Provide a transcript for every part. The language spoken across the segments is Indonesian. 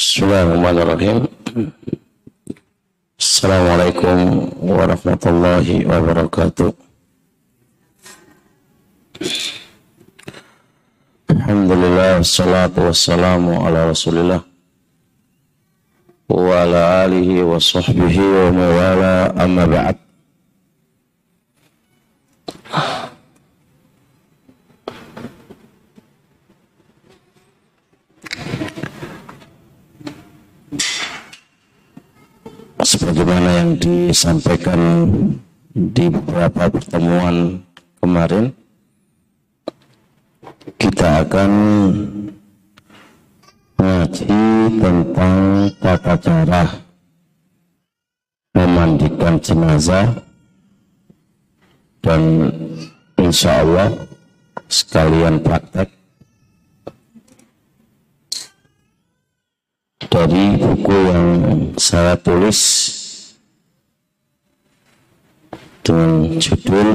Bismillahirrahmanirrahim. Assalamualaikum warahmatullahi wabarakatuh. Alhamdulillah wassalatu wassalamu ala Rasulillah wa sahbihi wa mawala amma ba'd. sebagaimana yang disampaikan di beberapa pertemuan kemarin kita akan mengaji tentang tata cara memandikan jenazah. Dan insya Allah sekalian praktek dari buku yang saya tulis dengan judul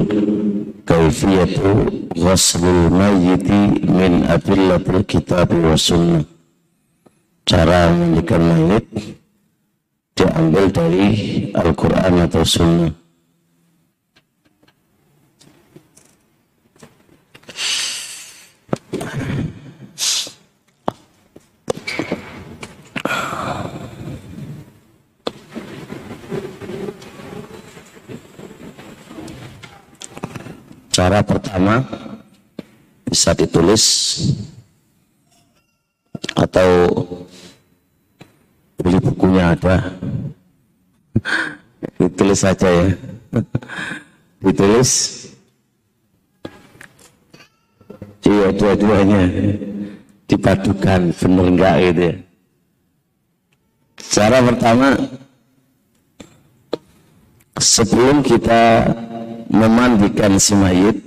Kaifiyatu Ghaslul Mayyiti min Adillatil Kitab wa Sunnah cara memandikan mayit diambil dari Al-Quran atau Sunnah. Cara pertama bisa ditulis atau beli bukunya ada. ditulis saja ya. ditulis. Iya dua-duanya dipadukan benar enggak gitu ya. Cara pertama sebelum kita memandikan si mayit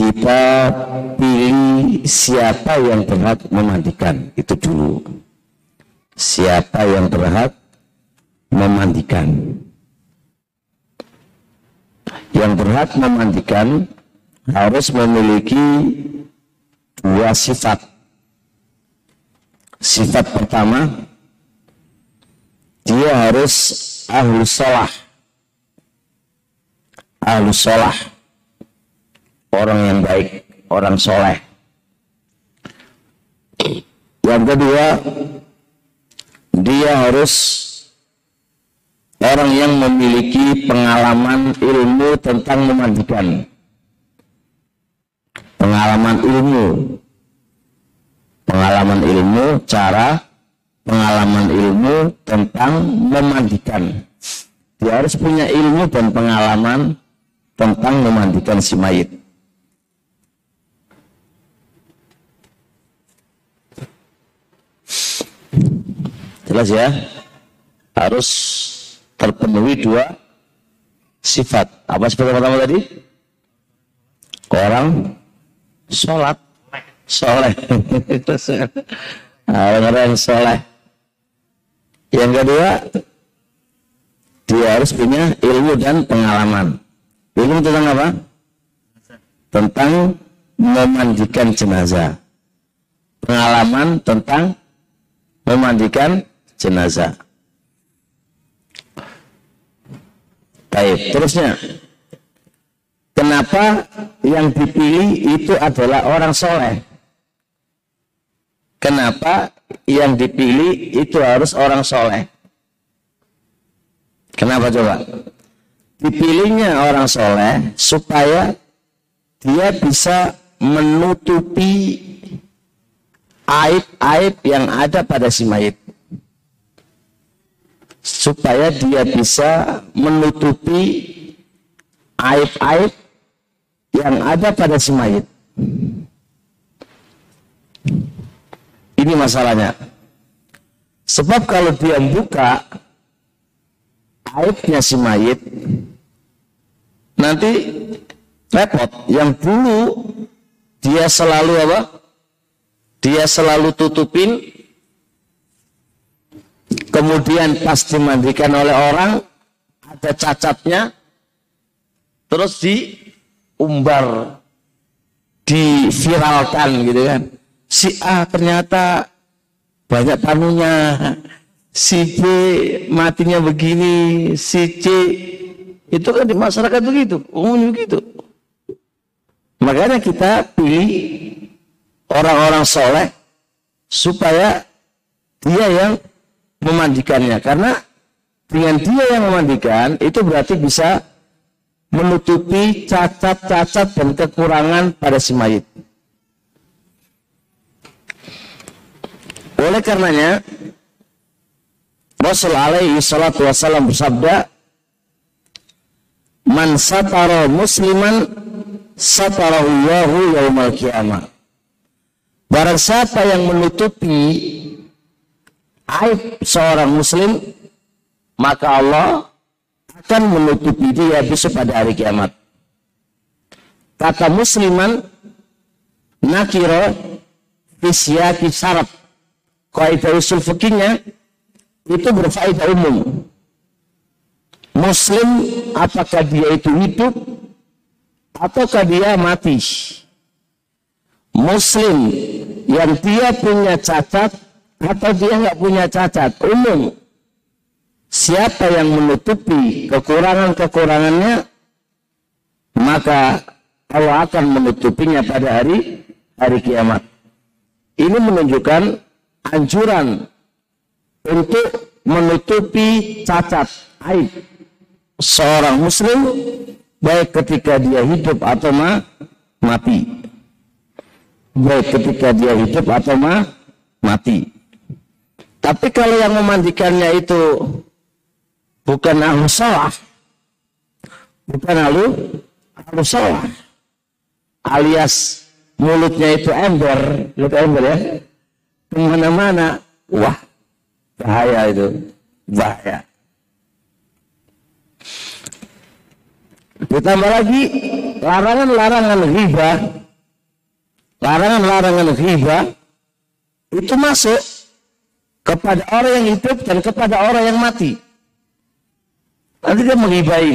kita pilih siapa yang berhak memandikan. Itu dulu. Siapa yang berhak memandikan? Yang berhak memandikan harus memiliki dua sifat. Sifat pertama dia harus ahlu sholah. Ahlu sholah orang yang baik orang soleh. Yang kedua dia harus orang yang memiliki pengalaman ilmu tentang memandikan pengalaman ilmu. Pengalaman ilmu cara pengalaman ilmu tentang memandikan dia harus punya ilmu dan pengalaman tentang memandikan si mayit. Jelas ya? Harus terpenuhi dua sifat. Apa sifat pertama tadi? Orang sholat. Soleh. Orang-orang soleh. Yang kedua, dia harus punya ilmu dan pengalaman. Ilmu tentang apa? Tentang memandikan jenazah. Pengalaman tentang memandikan jenazah. Baik, terusnya. Kenapa yang dipilih itu adalah orang soleh? Kenapa yang dipilih itu harus orang soleh? Kenapa coba? dipilihnya orang soleh supaya dia bisa menutupi aib-aib yang ada pada si mayit supaya dia bisa menutupi aib-aib yang ada pada si mayit ini masalahnya sebab kalau dia buka aibnya si mayit nanti repot. Yang dulu dia selalu apa? Dia selalu tutupin kemudian pas dimandikan oleh orang ada cacatnya terus diumbar diviralkan gitu kan. Si A ternyata banyak tamunya si B matinya begini si C itu kan di masyarakat begitu umumnya begitu. Makanya kita pilih orang-orang soleh supaya dia yang memandikannya karena dengan dia yang memandikan itu berarti bisa menutupi cacat-cacat dan kekurangan pada si mayit. Oleh karenanya, Rasul alaihi salatu wassalam bersabda, Man satara musliman satarahullahu yaumal kiamah. Barang siapa yang menutupi aib seorang muslim, maka Allah akan menutupi dia besok pada hari kiamat. Kata musliman nakiro fisyaki syarat. Kaidah usul fikihnya itu berfaedah umum. Muslim apakah dia itu hidup ataukah dia mati. Muslim yang dia punya cacat atau dia nggak punya cacat umum siapa yang menutupi kekurangan-kekurangannya maka Allah akan menutupinya pada hari hari kiamat. Ini menunjukkan anjuran untuk menutupi cacat aib seorang muslim baik ketika dia hidup atau ma mati. Baik ketika dia hidup atau ma mati. Tapi kalau yang memandikannya itu bukan ahlu salah bukan ahlu ahlu salah alias mulutnya itu ember lihat ember ya ke mana-mana wah bahaya itu bahaya. Ditambah lagi larangan-larangan riba larangan-larangan riba itu masuk kepada orang yang hidup dan kepada orang yang mati Nanti dia menghibai.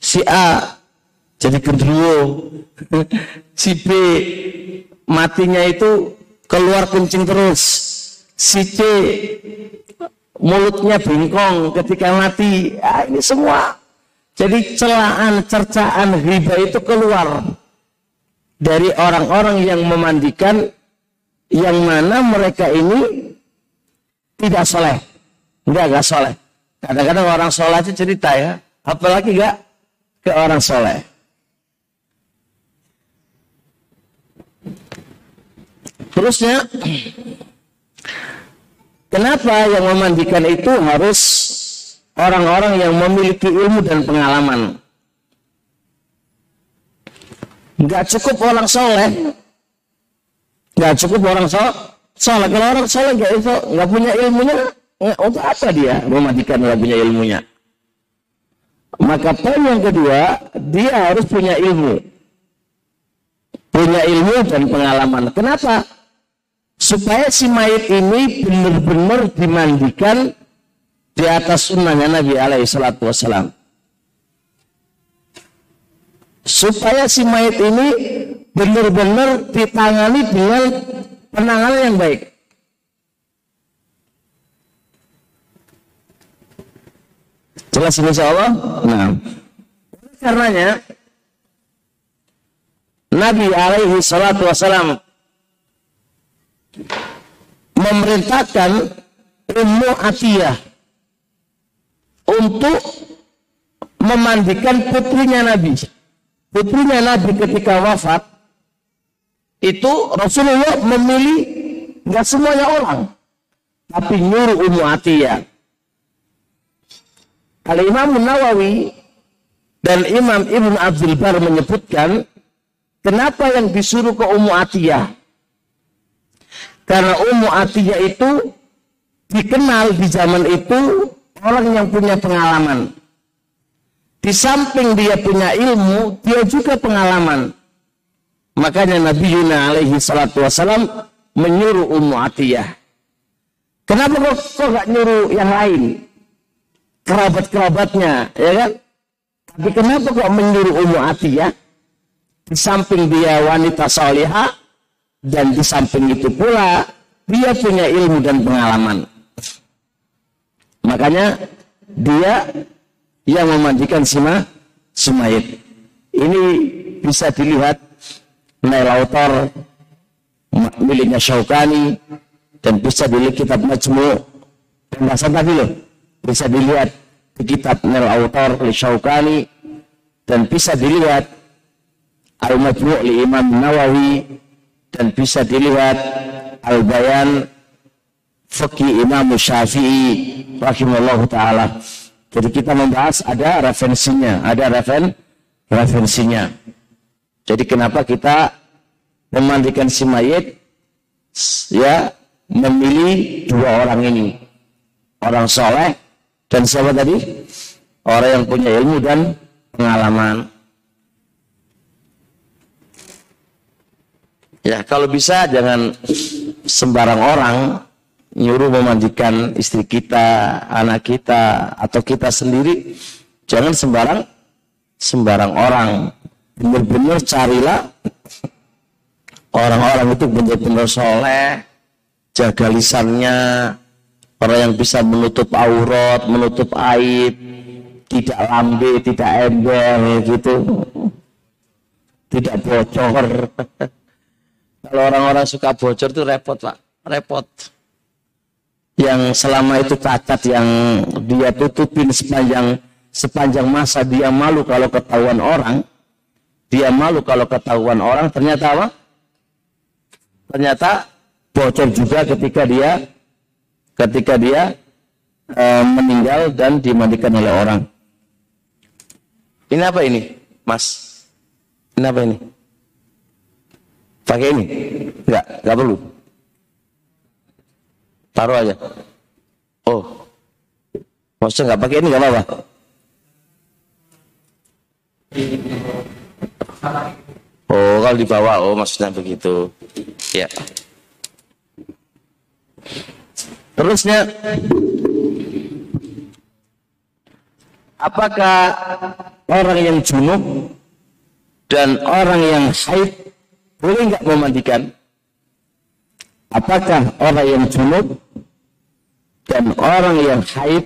Si A jadi gendruwo. si B matinya itu keluar kencing terus. Si C mulutnya bengkong ketika mati. Ah, ini semua. Jadi celaan, cercaan, riba itu keluar dari orang-orang yang memandikan yang mana mereka ini tidak soleh. Enggak, enggak soleh. Kadang-kadang orang soleh itu cerita ya, apalagi gak ke orang soleh. Terusnya, kenapa yang memandikan itu harus orang-orang yang memiliki ilmu dan pengalaman? Gak cukup orang soleh, gak cukup orang soleh. Soleh kalau orang soleh gak, gak punya ilmunya, untuk apa dia mematikan orang punya ilmunya? Maka poin yang kedua, dia harus punya ilmu. Punya ilmu dan pengalaman. Kenapa? Supaya si mayat ini benar-benar dimandikan di atas sunnahnya Nabi alaihi salatu wassalam. Supaya si mayat ini benar-benar ditangani dengan penanganan yang baik. Jelas ini insya Allah? Nah. Karenanya Nabi alaihi salatu wasalam memerintahkan Ummu Atiyah untuk memandikan putrinya Nabi. Putrinya Nabi ketika wafat itu Rasulullah memilih nggak semuanya orang, tapi nyuruh Ummu Atiyah Al-Imam Nawawi dan Imam Ibn Abdul Bar menyebutkan kenapa yang disuruh ke Ummu Atiyah? Karena Ummu Atiyah itu dikenal di zaman itu orang yang punya pengalaman. Di samping dia punya ilmu, dia juga pengalaman. Makanya Nabi Yuna alaihi salatu wasalam menyuruh Ummu Atiyah. Kenapa kok kok gak nyuruh yang lain? Kerabat-kerabatnya, ya kan? Tapi kenapa kok menyuruh Ummu Atiyah? Di samping dia wanita salihah dan di samping itu pula dia punya ilmu dan pengalaman. Makanya dia yang memandikan Sima Sumayit. Ini bisa dilihat Nail Autor miliknya Syaukani dan bisa dilihat kitab Majmu pembahasan tadi loh bisa dilihat di kitab Nail Autor oleh Syaukani dan bisa dilihat Al Majmu' li Imam Nawawi dan bisa dilihat Al Bayan Fakih Imam Syafi'i rahimahullah taala. Jadi kita membahas ada referensinya, ada referen referensinya. Jadi kenapa kita memandikan si mayit ya memilih dua orang ini. Orang soleh dan siapa tadi? Orang yang punya ilmu dan pengalaman. Ya, kalau bisa jangan sembarang orang nyuruh memandikan istri kita, anak kita, atau kita sendiri. Jangan sembarang sembarang orang. Benar-benar carilah orang-orang itu benar-benar soleh, jaga lisannya, orang yang bisa menutup aurat, menutup aib, tidak lambe, tidak ember gitu, tidak bocor. Kalau orang-orang suka bocor itu repot pak, repot. Yang selama itu cacat yang dia tutupin sepanjang sepanjang masa dia malu kalau ketahuan orang, dia malu kalau ketahuan orang, ternyata apa? Ternyata bocor juga ketika dia ketika dia e, meninggal dan dimandikan oleh orang. Ini apa ini, Mas? Ini apa ini? Pakai ini? Enggak, enggak perlu. Taruh aja. Oh. Maksudnya nggak pakai ini nggak apa-apa. Oh, kalau dibawa, oh maksudnya begitu. Ya. Terusnya, apakah orang yang junub dan orang yang haid boleh nggak memandikan? Apakah orang yang junub dan orang yang haid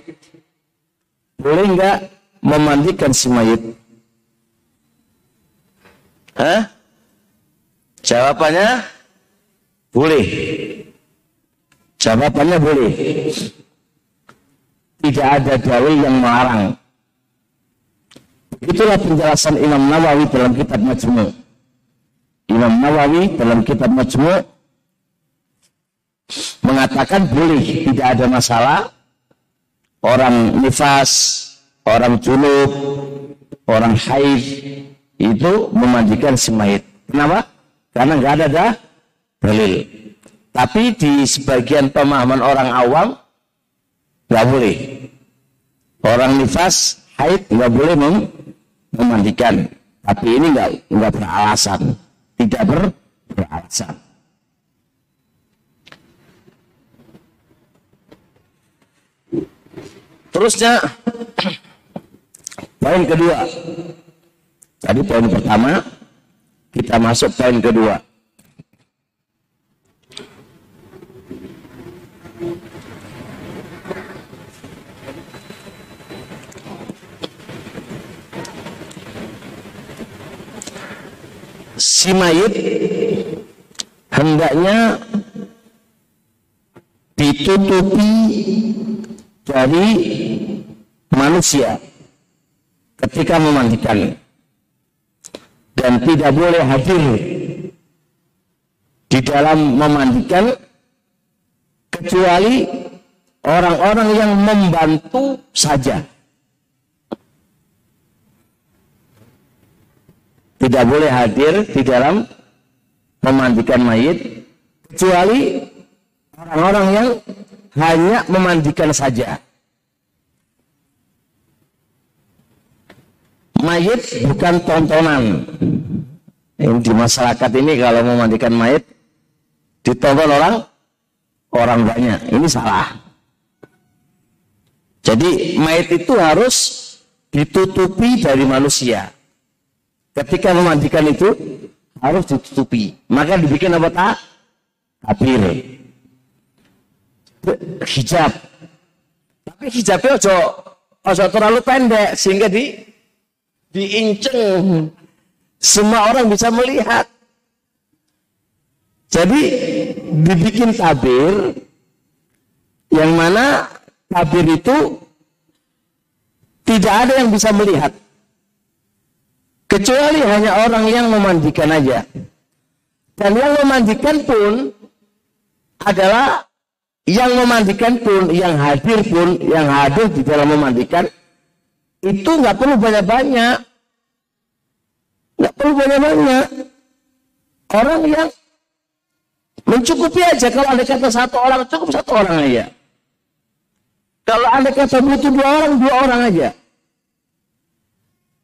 boleh nggak memandikan si mayit? Hah? Jawabannya boleh. Jawabannya boleh. Tidak ada dalil yang melarang. Itulah penjelasan Imam Nawawi dalam kitab Majmu'. Imam Nawawi dalam kitab Majmu' mengatakan boleh, tidak ada masalah. Orang nifas, orang junub, orang haid itu memandikan si mayit. Kenapa? Karena nggak ada dah dalil. Tapi di sebagian pemahaman orang awam nggak boleh. Orang nifas, haid nggak boleh mem memandikan. Tapi ini nggak nggak beralasan, tidak ber beralasan. Terusnya poin kedua. Tadi poin pertama, kita masuk poin kedua. Si mayit hendaknya ditutupi dari manusia ketika memandikan dan tidak boleh hadir di dalam memandikan kecuali orang-orang yang membantu saja. Tidak boleh hadir di dalam memandikan mayit kecuali orang-orang yang hanya memandikan saja. Mayit bukan tontonan. Ini di masyarakat ini kalau memandikan mayit ditonton orang orang banyak. Ini salah. Jadi mayat itu harus ditutupi dari manusia. Ketika memandikan itu harus ditutupi. Maka dibikin apa tak? Tabir. Hijab. Tapi hijabnya ojo ojo terlalu pendek sehingga di diinceng. Semua orang bisa melihat. Jadi dibikin tabir yang mana tabir itu tidak ada yang bisa melihat. Kecuali hanya orang yang memandikan aja. Dan yang memandikan pun adalah yang memandikan pun, yang hadir pun, yang hadir di dalam memandikan itu nggak perlu banyak-banyak. Nggak perlu banyak-banyak. Orang yang mencukupi aja kalau ada kata satu orang cukup satu orang aja. Kalau ada kata butuh dua orang, dua orang aja.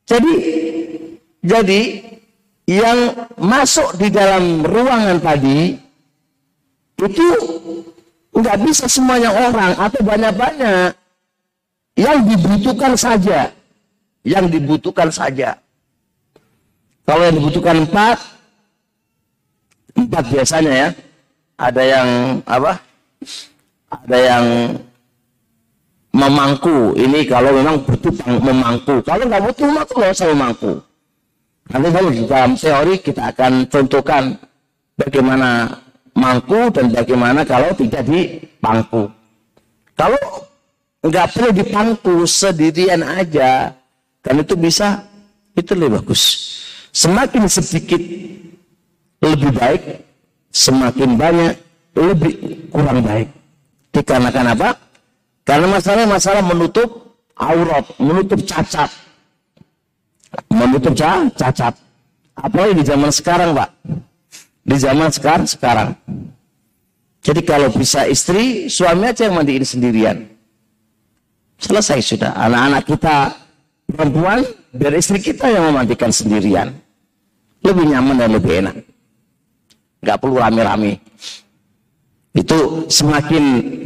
Jadi, jadi yang masuk di dalam ruangan tadi itu nggak bisa semuanya orang atau banyak-banyak. Yang dibutuhkan saja. Yang dibutuhkan saja. Kalau yang dibutuhkan empat, empat biasanya ya. Ada yang apa? Ada yang memangku. Ini kalau memang butuh memangku. Kalau nggak butuh, maka nggak usah memangku. Nanti di dalam teori kita akan contohkan bagaimana mangku dan bagaimana kalau tidak dipangku. Kalau nggak perlu dipangku sendirian aja, kan itu bisa itu lebih bagus. Semakin sedikit lebih baik, semakin banyak lebih kurang baik. Dikarenakan apa? Karena masalah masalah menutup aurat, menutup cacat. Menutup cacat. Apalagi di zaman sekarang, Pak di zaman sekarang sekarang. Jadi kalau bisa istri, suami aja yang mandiin sendirian. Selesai sudah. Anak-anak kita perempuan, biar istri kita yang memandikan sendirian. Lebih nyaman dan lebih enak. Gak perlu rame-rame. Itu semakin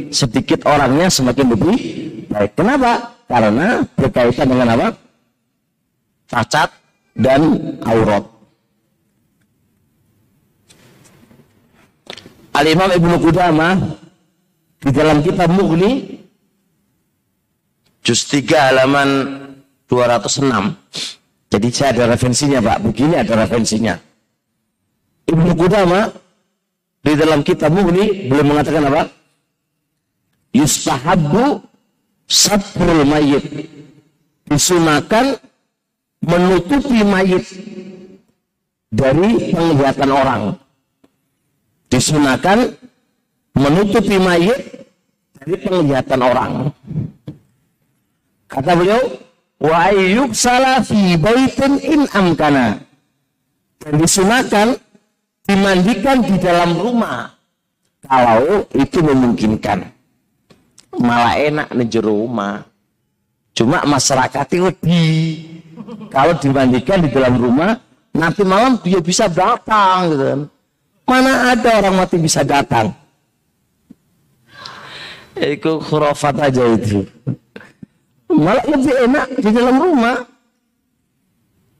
sedikit orangnya semakin lebih baik. Kenapa? Karena berkaitan dengan apa? Cacat dan aurat. Al-Imam Ibnu Qudamah di dalam kitab Mughni juz 3 halaman 206. Jadi saya ada referensinya Pak, begini ada referensinya. Ibnu Qudamah di dalam kitab Mughni belum mengatakan apa? Yustahabbu satrul mayit. Disunahkan menutupi mayit dari penglihatan orang disunahkan menutupi mayit dari penglihatan orang. Kata beliau, wa ayyub salah fi baitin in amkana. Dan disunahkan dimandikan di dalam rumah kalau itu memungkinkan. Malah enak nih rumah. Cuma masyarakat itu di kalau dimandikan di dalam rumah nanti malam dia bisa datang gitu kan Mana ada orang mati bisa datang? Itu khurafat aja itu. Malah lebih enak di dalam rumah.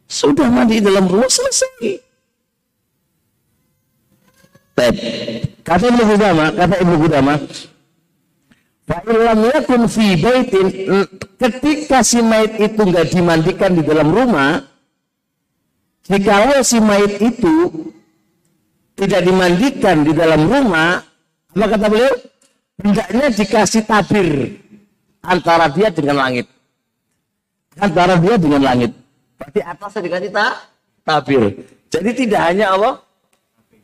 Sudah mandi di dalam rumah selesai. Baik. Kata Ibnu Qudama, kata Ibnu Qudama, yakun fi baitin ketika si mayit itu enggak dimandikan di dalam rumah, jikalau si mayit itu tidak dimandikan di dalam rumah, apa kata beliau? Hendaknya dikasih tabir antara dia dengan langit. Antara dia dengan langit. Berarti atasnya dikasih ta tabir. Jadi tidak hanya apa?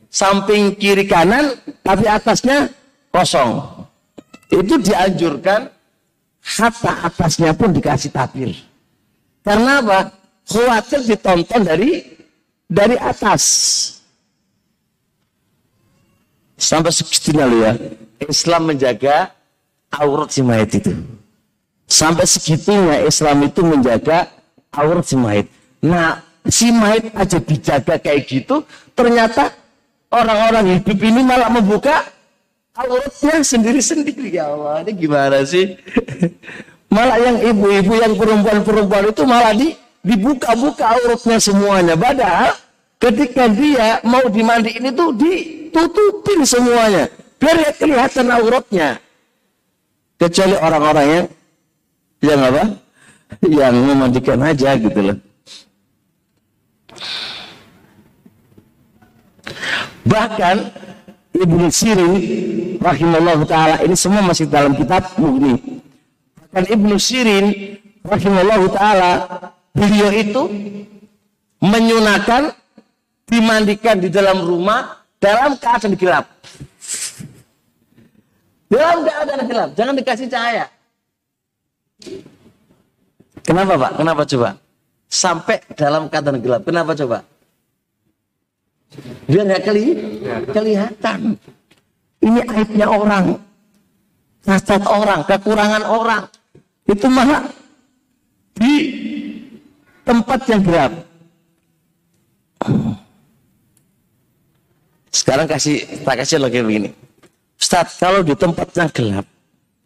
Samping kiri kanan, tapi atasnya kosong. Itu dianjurkan hatta atasnya pun dikasih tabir. Karena apa? Khawatir ditonton dari dari atas. Sampai segitunya loh ya. Islam menjaga aurat si mayat itu. Sampai segitunya Islam itu menjaga aurat si mayat. Nah, si mayat aja dijaga kayak gitu, ternyata orang-orang hidup ini malah membuka auratnya sendiri-sendiri ya Allah. Ini gimana sih? malah yang ibu-ibu yang perempuan-perempuan itu malah di dibuka-buka auratnya semuanya. Padahal ketika dia mau dimandiin itu ditutupin semuanya. Biar kelihatan auratnya. Kecuali orang-orang yang yang apa? Yang memandikan aja gitu loh. Bahkan Ibnu Sirin rahimahullah taala ini semua masih dalam kitab Mughni. Bahkan Ibnu Sirin rahimahullah taala beliau itu menyunakan dimandikan di dalam rumah dalam keadaan gelap. Dalam keadaan gelap, jangan dikasih cahaya. Kenapa Pak? Kenapa coba? Sampai dalam keadaan gelap. Kenapa coba? Biar nggak keli kelihatan. Ini aibnya orang. Cacat orang, kekurangan orang. Itu malah di tempat yang gelap. Sekarang kasih tak kasih lagi begini. Ustaz, kalau di tempat yang gelap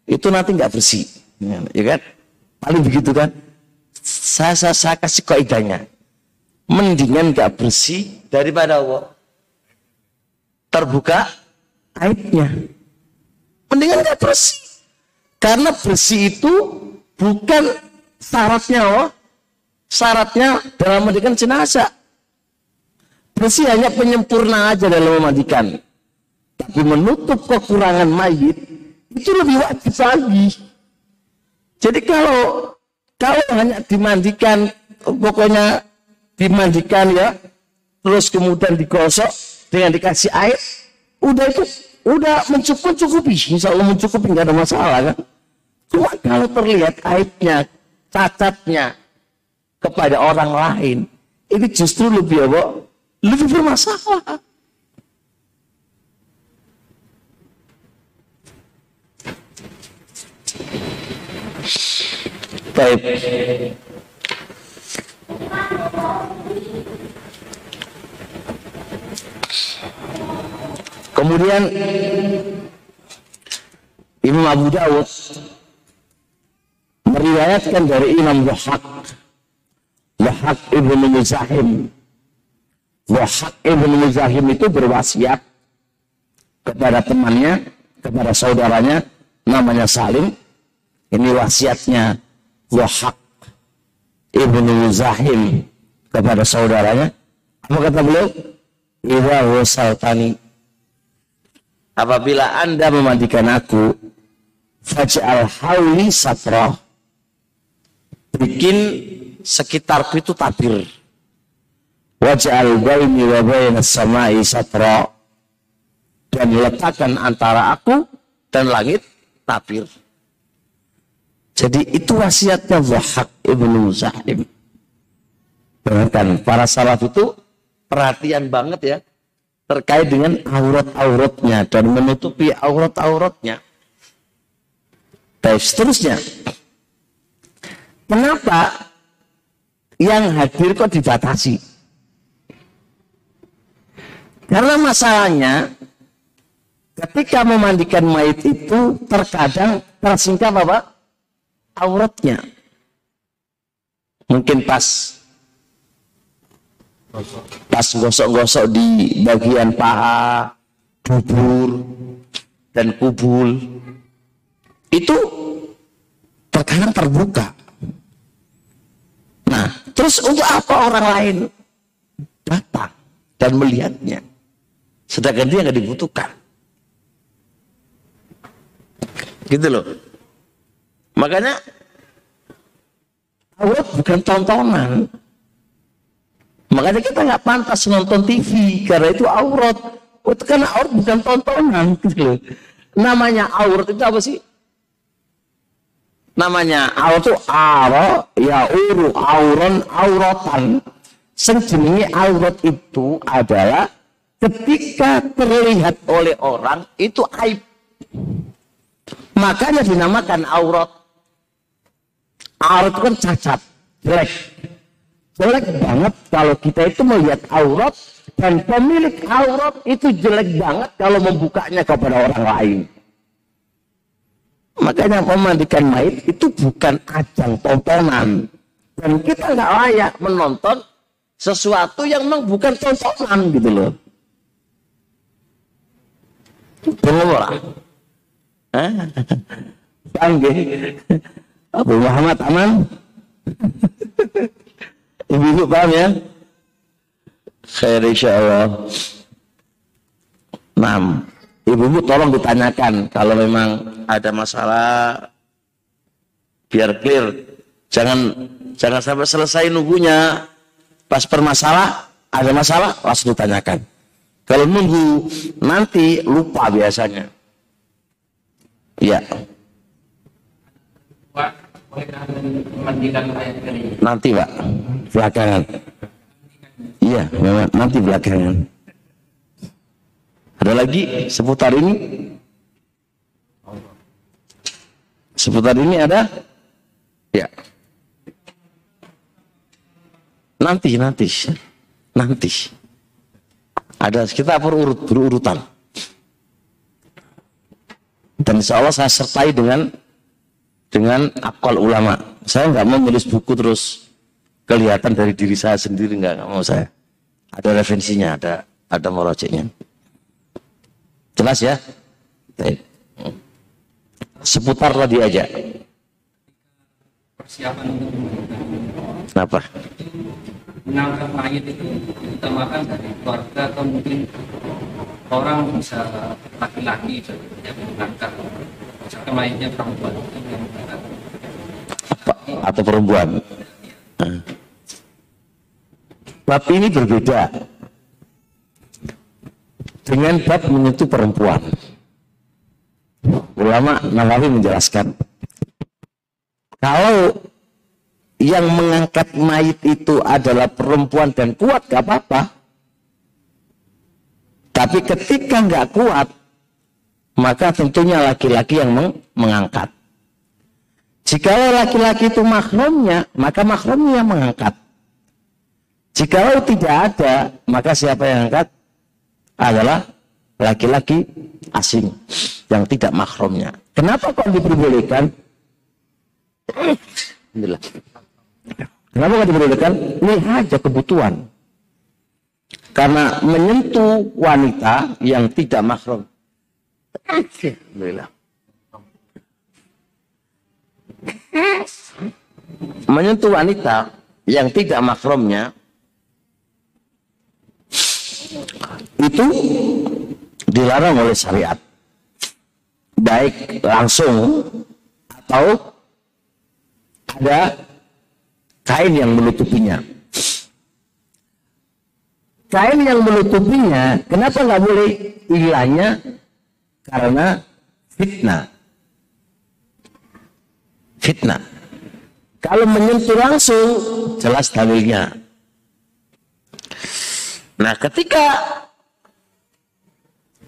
itu nanti nggak bersih, ya kan? Paling begitu kan? Saya, saya, saya kasih kaidahnya mendingan gak bersih daripada Allah terbuka aibnya. Mendingan gak bersih. Karena bersih itu bukan syaratnya Allah. Syaratnya dalam memandikan jenazah. Bersih hanya penyempurna aja dalam memandikan. Tapi menutup kekurangan mayit itu lebih wajib lagi. Jadi kalau kalau hanya dimandikan pokoknya dimandikan ya, terus kemudian digosok dengan dikasih air, udah itu udah mencukupi, mencukupi, insya Allah mencukupi nggak ada masalah kan. Cuma kalau terlihat aibnya, cacatnya kepada orang lain, ini justru lebih apa? Lebih bermasalah. Kemudian Imam Abu Dawud meriwayatkan dari Imam Wahak Wahak ibn Muzahim. Wahak ibn Muzahim itu berwasiat kepada temannya kepada saudaranya namanya Salim. Ini wasiatnya Wahak ibnu Zahim kepada saudaranya. Apa kata beliau? Iwa wasaltani. Apabila anda memandikan aku, faj'al hauli satra. Bikin sekitarku itu tabir. Waj'al baini wa baina samai satra. Dan letakkan antara aku dan langit tabir. Jadi itu wasiatnya Wahab ibnu Zahim. Bahkan para salaf itu perhatian banget ya terkait dengan aurat-auratnya dan menutupi aurat-auratnya. Baik, seterusnya. Kenapa yang hadir kok dibatasi? Karena masalahnya ketika memandikan mayat itu terkadang tersingkap apa? Auratnya. Mungkin pas pas gosok-gosok di bagian paha, dubur, dan kubul. Itu terkadang terbuka. Nah, terus untuk apa orang lain datang dan melihatnya? Sedangkan dia nggak dibutuhkan. Gitu loh. Makanya aurat bukan tontonan. Makanya kita nggak pantas nonton TV karena itu aurat. Oh, itu karena aurat bukan tontonan gitu Namanya aurat itu apa sih? Namanya aurat itu aro ya uru auron auratan. Sejenis aurat itu adalah ketika terlihat oleh orang itu aib. Makanya dinamakan aurat. Aurat itu kan cacat, jelek. Jelek banget kalau kita itu melihat aurat Dan pemilik aurat itu jelek banget kalau membukanya kepada orang lain. Makanya memandikan mayit itu bukan ajang tontonan. Dan kita nggak layak menonton sesuatu yang memang bukan tontonan gitu loh. Benar Panggil. Abu Muhammad aman? Ibu-ibu paham ya? Khair insya Allah. Nah, ibu-ibu tolong ditanyakan kalau memang ada masalah biar clear. Jangan jangan sampai selesai nunggunya pas permasalah ada masalah langsung ditanyakan. Kalau nunggu nanti lupa biasanya. Iya. Nanti pak, belakangan. Iya, memang nanti belakangan. Ada lagi seputar ini? Seputar ini ada? Ya. Nanti, nanti, nanti. Ada kita berurut berurutan. Dan insya Allah saya sertai dengan dengan akal ulama. Saya nggak mau nulis buku terus kelihatan dari diri saya sendiri nggak nggak mau saya. Ada referensinya, ada ada merojeknya. Jelas ya? Baik. Seputar tadi aja. Persiapan untuk Kenapa? Mengangkat mayat itu diutamakan dari keluarga atau mungkin orang bisa laki-laki yang mengangkat mayatnya perempuan atau perempuan. Bab ini berbeda dengan bab menyentuh perempuan. Ulama Nawawi menjelaskan kalau yang mengangkat mayit itu adalah perempuan dan kuat gak apa-apa. Tapi ketika nggak kuat, maka tentunya laki-laki yang meng mengangkat. Jika laki-laki itu makhrumnya, maka makhrumnya yang mengangkat. Jika tidak ada, maka siapa yang angkat? Adalah laki-laki asing yang tidak makromnya. Kenapa kok diperbolehkan? Alhamdulillah. Kenapa kok diperbolehkan? Ini aja kebutuhan. Karena menyentuh wanita yang tidak makrom. Menyentuh wanita yang tidak makromnya itu dilarang oleh syariat. Baik langsung atau ada kain yang menutupinya. Kain yang menutupinya kenapa nggak boleh hilangnya karena fitnah fitnah kalau menyentuh langsung jelas dalilnya Nah, ketika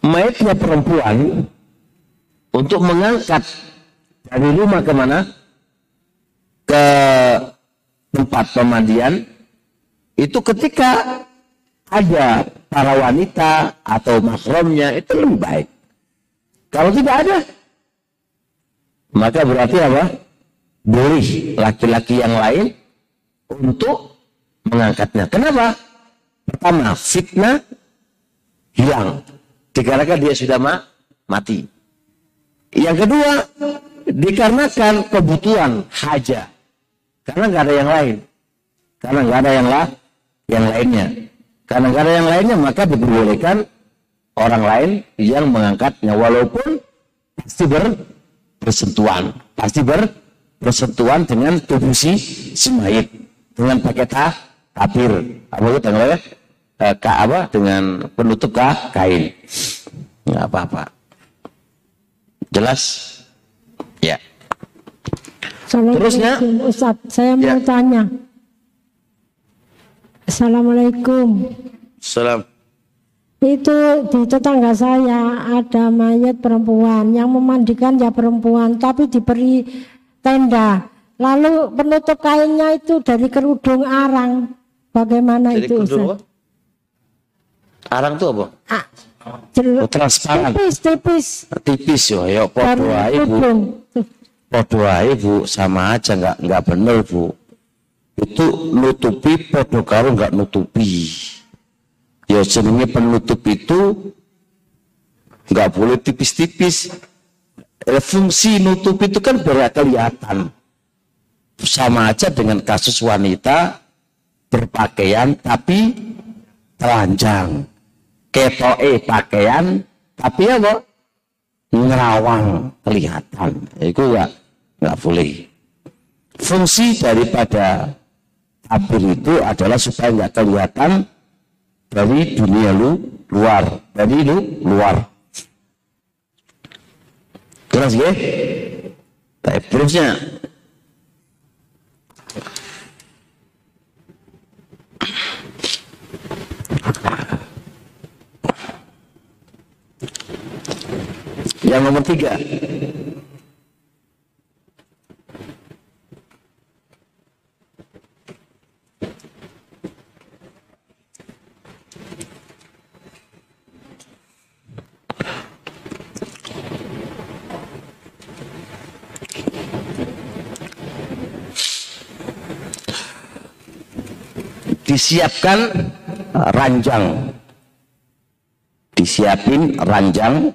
mayatnya perempuan untuk mengangkat dari rumah ke mana? Ke tempat pemandian. Itu ketika ada para wanita atau makromnya itu lebih baik. Kalau tidak ada, maka berarti apa? Boleh laki-laki yang lain untuk mengangkatnya. Kenapa? Pertama, fitnah hilang. Dikarenakan dia sudah ma mati. Yang kedua, dikarenakan kebutuhan haja. Karena nggak ada yang lain. Karena nggak ada yang lah, yang lainnya. Karena nggak ada yang lainnya, maka diperbolehkan orang lain yang mengangkatnya. Walaupun pasti ber, bersentuhan. Pasti ber, bersentuhan dengan tubuh si, si mayit. Dengan pakai tah, tapir. Apa itu? eh, ka, apa dengan penutup kah kain nggak apa-apa jelas ya terusnya Ustaz saya mau ya. tanya Assalamualaikum Salam itu di tetangga saya ada mayat perempuan yang memandikan ya perempuan tapi diberi tenda lalu penutup kainnya itu dari kerudung arang bagaimana dari itu Ustaz? Arang itu apa? Ah, jel- Oh, transparan. tipis, tipis. Tipis yo, ya Dan podo ae Bu. tudung. Tuh. Podo ae Bu, sama aja nggak nggak bener Bu. Itu nutupi podo karo nggak nutupi. Ya jenenge penutup itu nggak boleh tipis-tipis. Eh, Fungsi nutup itu kan biar kelihatan. Sama aja dengan kasus wanita berpakaian tapi telanjang. Ketoke pakaian tapi apa? Ngerawang kelihatan. Itu nggak nggak boleh. Fungsi daripada tabir itu adalah supaya nggak kelihatan dari dunia lu luar, dari lu luar. Jelas ya? Baik, terusnya. Yang nomor tiga. Disiapkan ranjang. Disiapin ranjang.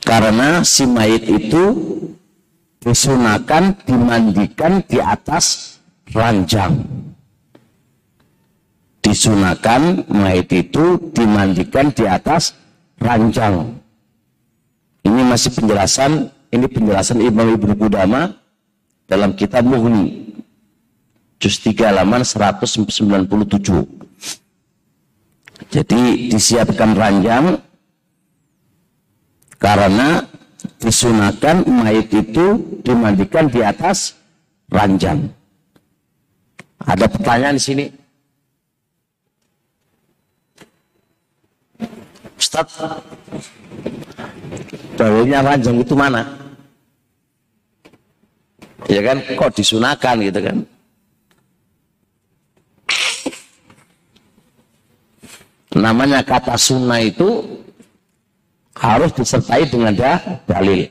Karena si mayit itu disunahkan dimandikan di atas ranjang. Disunahkan mayit itu dimandikan di atas ranjang. Ini masih penjelasan ini penjelasan Imam Ibnu Qudama dalam kitab Mughni juz 3 halaman 197. Jadi disiapkan ranjang karena disunahkan mayit itu dimandikan di atas ranjang. Ada pertanyaan di sini? Ustaz, dalilnya ranjang itu mana? Ya kan, kok disunahkan gitu kan? Namanya kata sunnah itu harus disertai dengan da, dalil.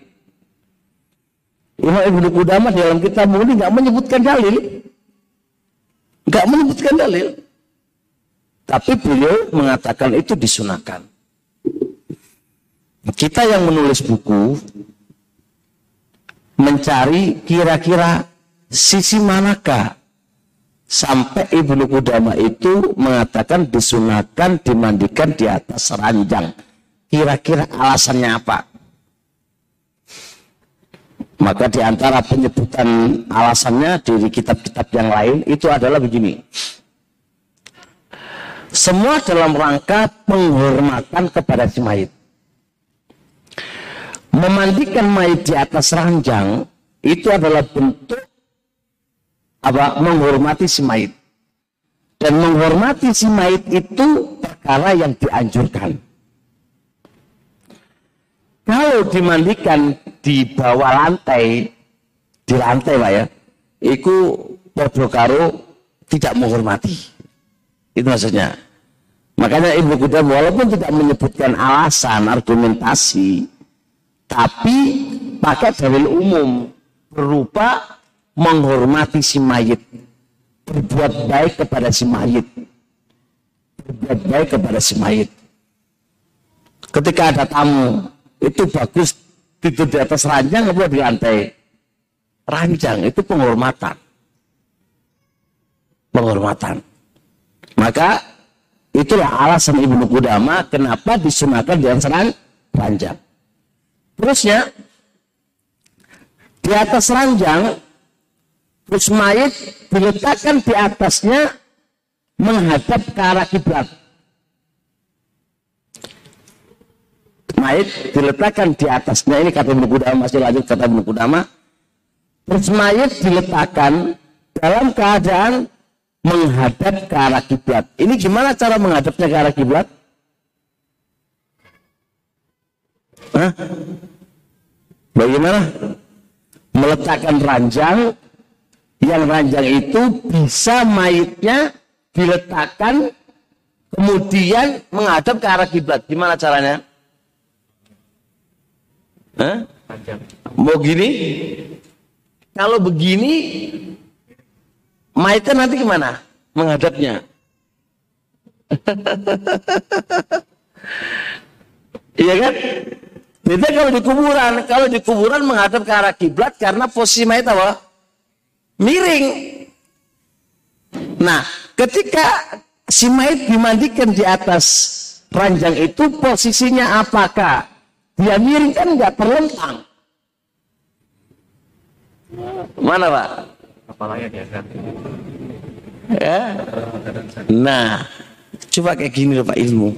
Imam Ibnu Qudamah dalam kitab ini nggak menyebutkan dalil, nggak menyebutkan dalil, tapi beliau mengatakan itu disunahkan. Kita yang menulis buku mencari kira-kira sisi manakah sampai Ibnu Qudama itu mengatakan disunahkan dimandikan di atas ranjang. Kira-kira alasannya apa? Maka di antara penyebutan alasannya di kitab-kitab yang lain itu adalah begini. Semua dalam rangka penghormatan kepada si mayit. Memandikan mayit di atas ranjang itu adalah bentuk apa menghormati si mayit. Dan menghormati si mayit itu perkara yang dianjurkan. Kalau dimandikan di bawah lantai di lantai pak ya itu podo karo tidak menghormati. Itu maksudnya. Makanya ibu kita walaupun tidak menyebutkan alasan argumentasi tapi pakai dalil umum berupa menghormati si mayit, berbuat baik kepada si mayit, berbuat baik kepada si mayit. Ketika ada tamu, itu bagus tidur di atas ranjang apa di lantai? Ranjang itu penghormatan. Penghormatan. Maka itulah alasan Ibnu Qudama kenapa disunahkan di atas ranjang. Terusnya di atas ranjang terus diletakkan di atasnya menghadap ke arah kiblat. Mayit diletakkan di atasnya ini kata Ibnu Qudama masih lanjut kata Ibnu Qudama. Terus diletakkan dalam keadaan menghadap ke arah kiblat. Ini gimana cara menghadapnya ke arah kiblat? Bagaimana? Meletakkan ranjang, yang ranjang itu bisa mayitnya diletakkan kemudian menghadap ke arah kiblat. Gimana caranya? Hah? Mau gini? Kalau begini, mayatnya nanti gimana? Menghadapnya. Iya kan? Beda kalau di kuburan. Kalau di kuburan menghadap ke arah kiblat karena posisi mayat apa? Miring. Nah, ketika si mayat dimandikan di atas ranjang itu posisinya apakah? Dia miring kan nggak terlentang. Mana pak? Kepalanya diangkat. Ya. Nah, coba kayak gini loh pak ilmu.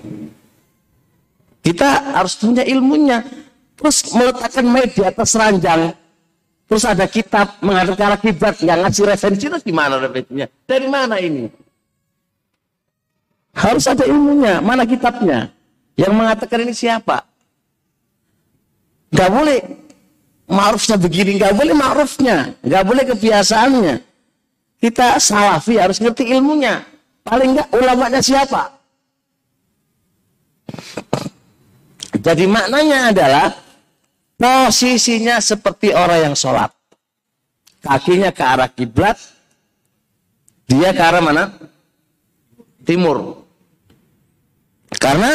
Kita harus punya ilmunya. Terus meletakkan mayat di atas ranjang. Terus ada kitab arah kiblat nggak ngasih referensi terus gimana referensinya? Dari mana ini? Harus ada ilmunya. Mana kitabnya? Yang mengatakan ini siapa? Gak boleh ma'rufnya begini, gak boleh ma'rufnya, gak boleh kebiasaannya. Kita salafi harus ngerti ilmunya. Paling enggak ulamanya siapa? Jadi maknanya adalah posisinya seperti orang yang sholat. Kakinya ke arah kiblat, dia ke arah mana? Timur. Karena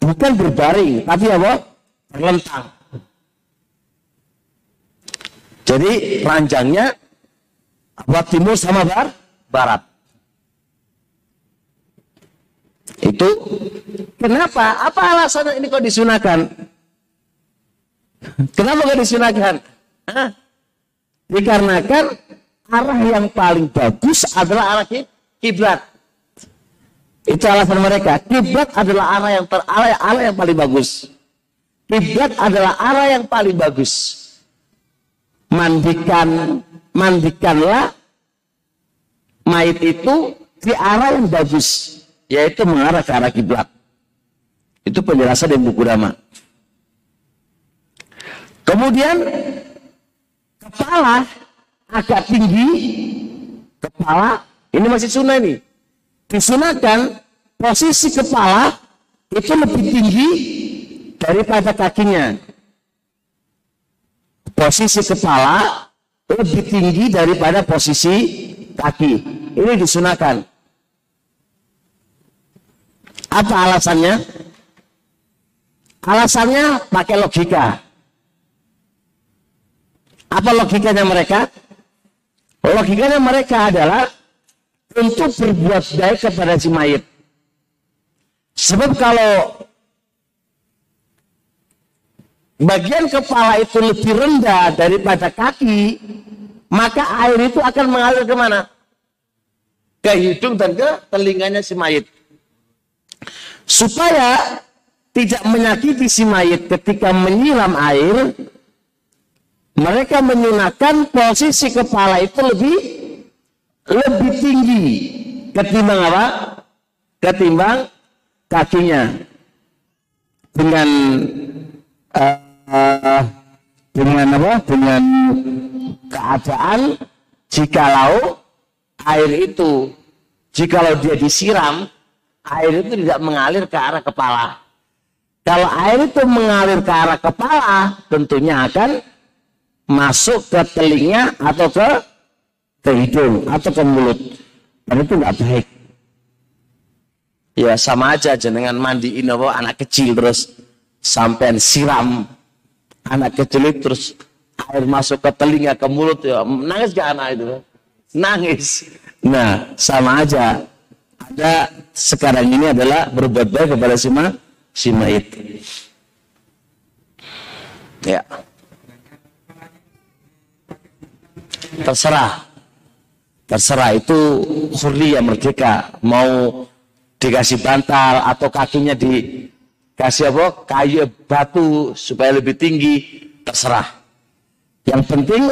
bukan berbaring, tapi apa? Terlentang. Jadi ranjangnya buat timur sama bar, barat. Itu kenapa? Apa alasan ini kok disunahkan? Kenapa kok disunahkan? Dikarenakan arah yang paling bagus adalah arah kiblat. Itu alasan mereka. Kiblat adalah arah yang ter, arah, yang paling bagus. Kiblat adalah arah yang paling bagus. Mandikan mandikanlah mayat itu di arah yang bagus, yaitu mengarah ke arah kiblat. Itu penjelasan dari buku Dama. Kemudian kepala agak tinggi, kepala ini masih sunnah ini. Disunahkan posisi kepala itu lebih tinggi daripada kakinya. Posisi kepala lebih tinggi daripada posisi kaki. Ini disunahkan. Apa alasannya? Alasannya pakai logika. Apa logikanya mereka? Logikanya mereka adalah untuk berbuat baik kepada si mayit. Sebab kalau bagian kepala itu lebih rendah daripada kaki, maka air itu akan mengalir ke mana? Ke hidung dan ke telinganya si mayit. Supaya tidak menyakiti si mayit ketika menyiram air, mereka menyunahkan posisi kepala itu lebih lebih tinggi ketimbang apa? Ketimbang kakinya. Dengan uh, dengan apa? Dengan keadaan jikalau air itu jikalau dia disiram air itu tidak mengalir ke arah kepala. Kalau air itu mengalir ke arah kepala, tentunya akan masuk ke telinga atau ke ke hidung atau ke mulut. Dan itu nggak baik. Ya sama aja dengan mandiin apa anak kecil terus sampai siram. Anak kecil itu terus air masuk ke telinga ke mulut ya nangis gak anak itu? Nangis. Nah sama aja. Ada sekarang ini adalah berbuat baik kepada si ma si mayit. Ya terserah. Terserah. Itu yang merdeka. Mau dikasih bantal atau kakinya dikasih apa? Kayu batu supaya lebih tinggi terserah. Yang penting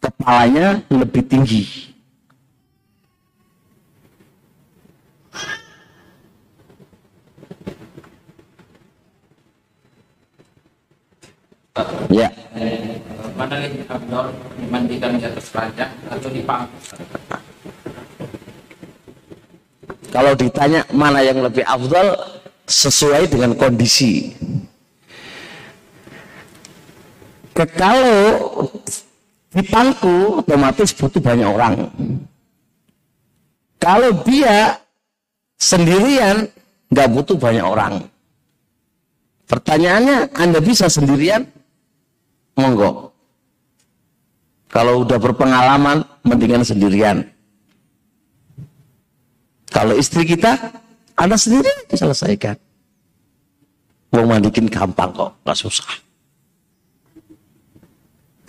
kepalanya lebih tinggi. Ya. Mana yang abdor dimandikan di atas ranjang atau di pangkus? Kalau ditanya mana yang lebih afdal sesuai dengan kondisi. Kalau di pangku otomatis butuh banyak orang. Kalau dia sendirian nggak butuh banyak orang. Pertanyaannya, Anda bisa sendirian? Monggo. Kalau udah berpengalaman, mendingan sendirian. Kalau istri kita, Anda sendiri selesaikan. Mau mandikin gampang kok, nggak susah.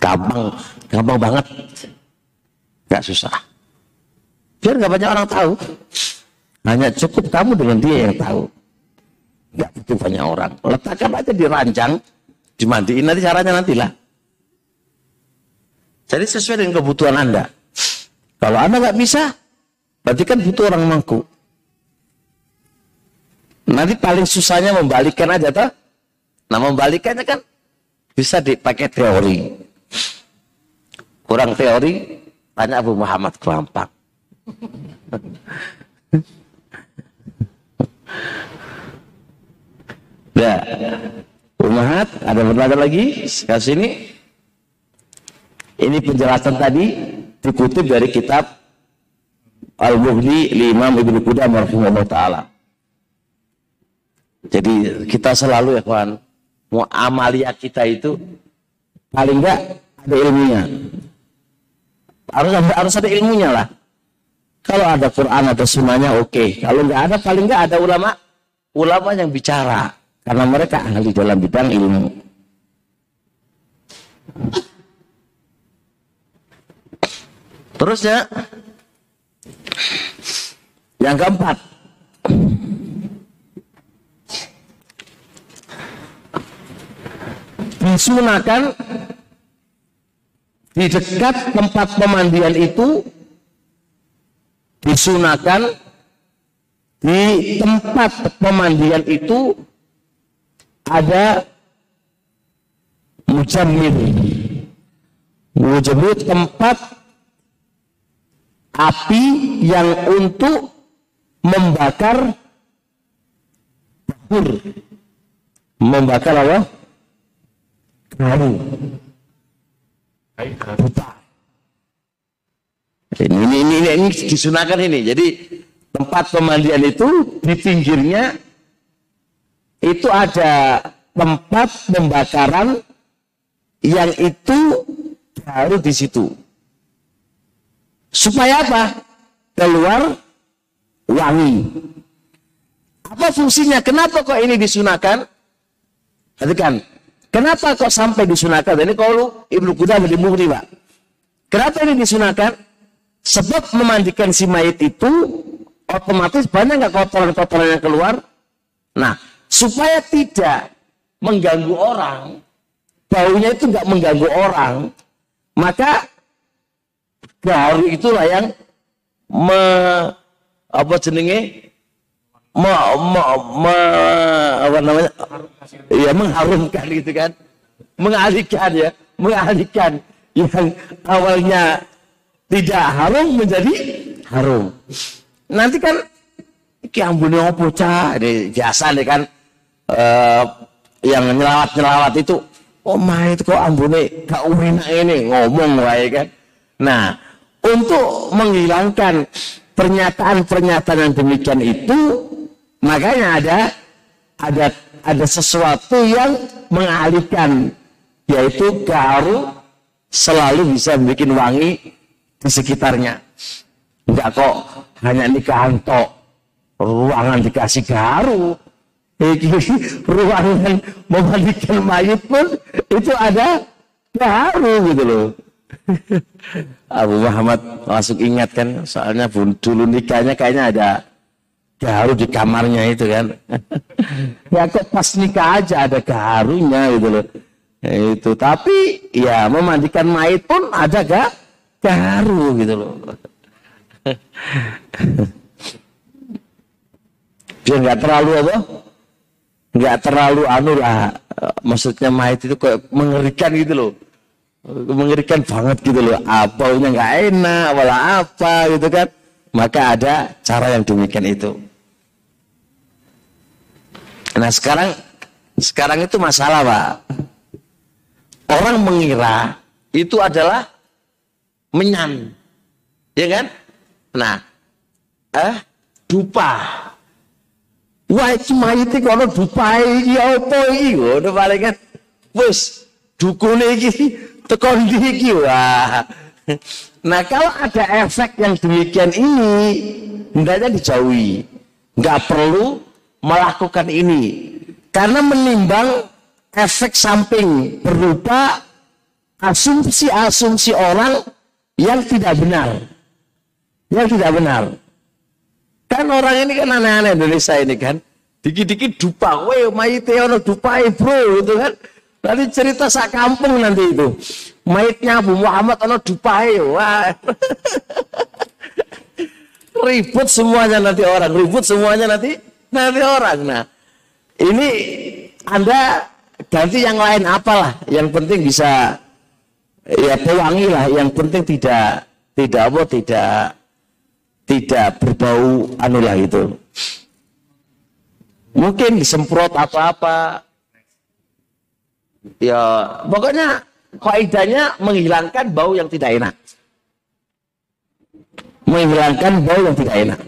Gampang, gampang banget. Nggak susah. Biar nggak banyak orang tahu. Hanya cukup kamu dengan dia yang tahu. Nggak butuh banyak orang. Letakkan aja di ranjang, dimandiin nanti caranya nantilah. Jadi sesuai dengan kebutuhan Anda. Kalau Anda nggak bisa, berarti kan butuh orang mampu. Nanti paling susahnya membalikkan aja toh. Nah membalikannya kan bisa dipakai teori. Kurang teori, tanya Abu Muhammad Kelampang. Ya, Umahat, ada pertanyaan lagi? Sekarang sini. Ini penjelasan tadi dikutip dari kitab Al-Mughni Imam Ibnu Qudam rahimahullah taala. Jadi kita selalu ya kawan, mau amalia kita itu paling enggak ada ilmunya. Harus ada, harus ada ilmunya lah. Kalau ada Quran atau sunnahnya oke. Kalau enggak ada paling enggak ada ulama ulama yang bicara karena mereka ahli dalam bidang ilmu. Terusnya. Yang keempat. Disunahkan di dekat tempat pemandian itu disunahkan di tempat pemandian itu ada mujammil mujammil tempat api yang untuk membakar bahur membakar apa? buta. Ini, ini, ini, ini, ini disunahkan ini. Jadi tempat pemandian itu di pinggirnya itu ada tempat pembakaran yang itu baru di situ supaya apa? Keluar wangi. Apa fungsinya? Kenapa kok ini disunahkan? Perhatikan kenapa kok sampai disunahkan? Ini kalau Ibnu Qudamah di Mughni Pak. Kenapa ini disunahkan? Sebab memandikan si mayit itu otomatis banyak nggak kotoran-kotoran yang keluar? Nah supaya tidak mengganggu orang baunya itu nggak mengganggu orang maka garu itulah yang me, apa jenenge? Me, me, me, apa namanya? Ya mengharumkan gitu kan. Mengalihkan ya mengalihkan yang awalnya tidak harum menjadi harum. Nanti kan iki ambune opo cah biasa nih kan eh, yang nyelawat nyelawat itu oh my itu kok ambune gak ini ngomong wae kan nah untuk menghilangkan pernyataan-pernyataan yang demikian itu makanya ada ada ada sesuatu yang mengalihkan yaitu garu selalu bisa bikin wangi di sekitarnya. Enggak kok hanya nikahan tok. Ruangan dikasih garu. Ruangan memandikan mayit pun itu ada garu gitu loh Abu Muhammad langsung ingat kan soalnya dulu nikahnya kayaknya ada garu di kamarnya itu kan. Ya kok pas nikah aja ada garunya gitu loh. Ya, itu tapi ya memandikan mayit pun ada gak garu gitu loh. Biar nggak terlalu apa? Nggak terlalu anu lah maksudnya mayit itu kayak mengerikan gitu loh mengerikan banget gitu loh apa baunya nggak enak wala apa gitu kan maka ada cara yang demikian itu. Nah sekarang sekarang itu masalah pak. Orang mengira itu adalah menyan, ya kan? Nah, eh dupa. Wah iki mayite kono dupae iki apa iki ngono paling kan. Wis dukune iki tekan ndi iki wah. Nah kalau ada efek yang demikian ini hendaknya dijauhi. Nggak perlu melakukan ini. Karena menimbang efek samping berupa asumsi-asumsi orang yang tidak benar. Yang tidak benar. Kan orang ini kan aneh-aneh Indonesia ini kan. Dikit-dikit dupa, weh mayite ono dupai bro gitu kan. Nanti cerita sak kampung nanti itu. Mayitnya Abu Muhammad ono dupai, wah. ribut semuanya nanti orang, ribut semuanya nanti nanti orang. Nah, ini Anda ganti yang lain apalah, yang penting bisa ya pewangi lah, yang penting tidak tidak apa tidak tidak berbau anu lah itu. Mungkin disemprot apa-apa. Ya, pokoknya kaidahnya menghilangkan bau yang tidak enak. Menghilangkan bau yang tidak enak.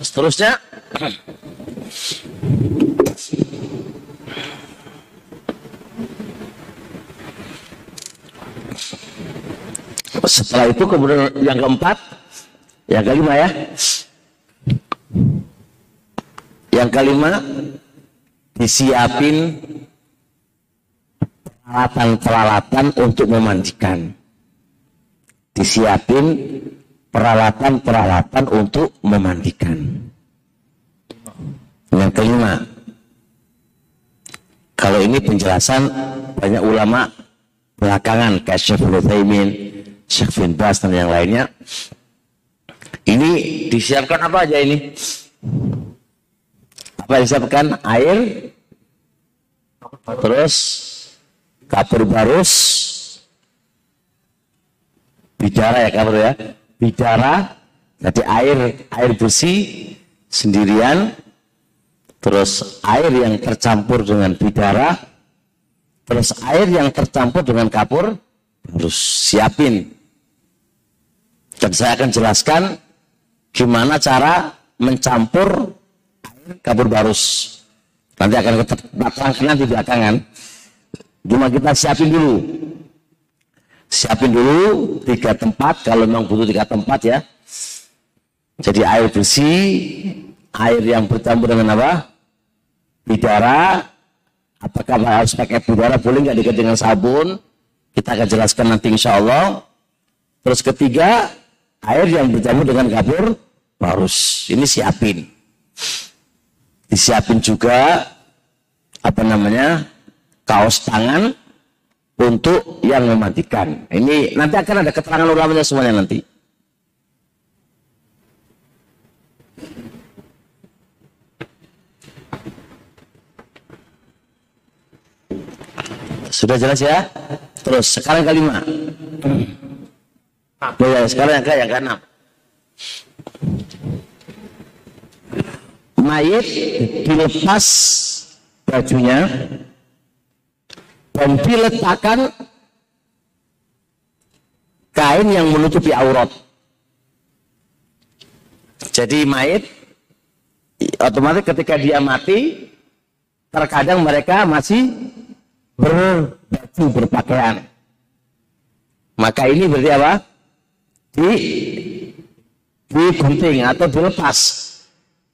Seterusnya Setelah itu kemudian yang keempat, yang kelima ya. Yang kelima disiapin peralatan-peralatan untuk memandikan. Disiapin peralatan-peralatan untuk memandikan. Yang kelima, kalau ini penjelasan banyak ulama belakangan kayak Syekh Utsaimin, Syekh bin Bas dan yang lainnya. Ini disiapkan apa aja ini? Apa disiapkan? Air, terus kapur barus, bidara ya kapur ya, bidara, jadi air air bersih sendirian, terus air yang tercampur dengan bidara, terus air yang tercampur dengan kapur harus siapin. Dan saya akan jelaskan gimana cara mencampur air kapur barus. Nanti akan kita di belakangan. Cuma kita siapin dulu. Siapin dulu tiga tempat, kalau memang butuh tiga tempat ya. Jadi air bersih, air yang bercampur dengan apa? Bidara, apakah harus pakai bidara, boleh nggak diganti dengan sabun? Kita akan jelaskan nanti insya Allah. Terus ketiga, air yang bercampur dengan kapur barus. Ini siapin. Disiapin juga apa namanya kaos tangan untuk yang mematikan. Ini nanti akan ada keterangan ulamanya semuanya nanti. Sudah jelas ya? Terus sekarang kelima. Oh ya, sekarang yang ke yang keenam. Mayit dilepas bajunya dan diletakkan kain yang menutupi aurat. Jadi mayit otomatis ketika dia mati terkadang mereka masih berbaju berpakaian. Maka ini berarti apa? Di digunting atau dilepas.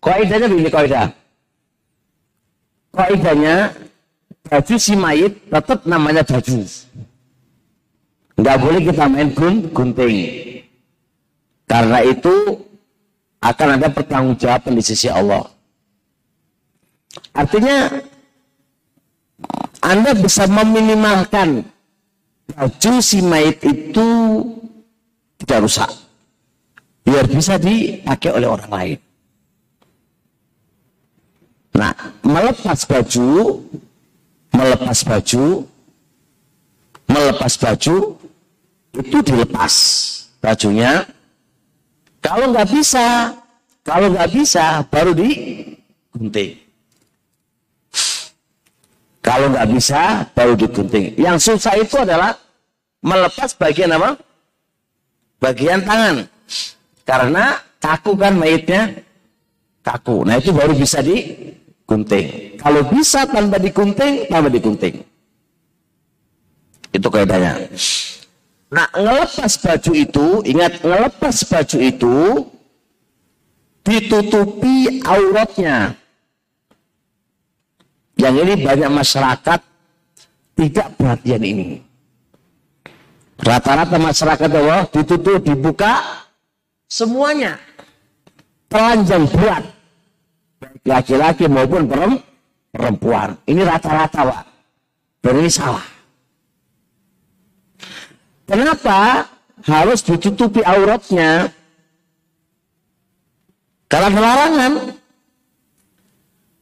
Kaidahnya begini kaidah. Kaidahnya baju si mayit tetap namanya baju. Enggak boleh kita main gun gunting. Karena itu akan ada pertanggungjawaban di sisi Allah. Artinya anda bisa meminimalkan baju si mayit itu tidak rusak. Biar bisa dipakai oleh orang lain. Nah, melepas baju, melepas baju, melepas baju, itu dilepas bajunya. Kalau nggak bisa, kalau nggak bisa, baru digunting. Kalau nggak bisa, baru digunting. Yang susah itu adalah melepas bagian apa? Bagian tangan. Karena kaku kan mayitnya kaku. Nah itu baru bisa digunting. Kalau bisa tanpa digunting, tanpa digunting. Itu kaidahnya. Nah, ngelepas baju itu, ingat ngelepas baju itu ditutupi auratnya. Yang ini banyak masyarakat tidak perhatian ini. Rata-rata masyarakat Allah ditutup, dibuka semuanya. Telanjang buat. Laki-laki maupun perempuan. Ini rata-rata, Pak. Dan ini salah. Kenapa harus ditutupi auratnya? Karena larangan.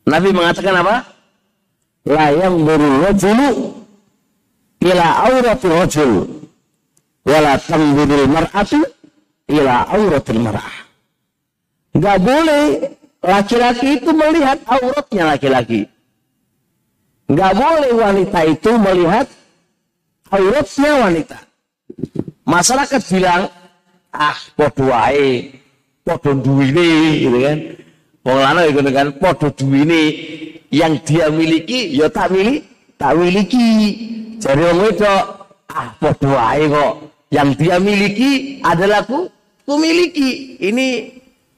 Nabi mengatakan apa? La yang rajulu ila auratil rajul wala tanzurul mar'atu ila auratil mar'ah. Enggak boleh laki-laki itu melihat auratnya laki-laki. Enggak boleh wanita itu melihat auratnya wanita. Masyarakat bilang, ah podo wae, duwini gitu kan. Wong lanang iku kan podo duwini yang dia miliki ya tak milik, tak miliki. Jadi wong wedok, ah wae kok. Yang dia miliki adalah ku, ku miliki. Ini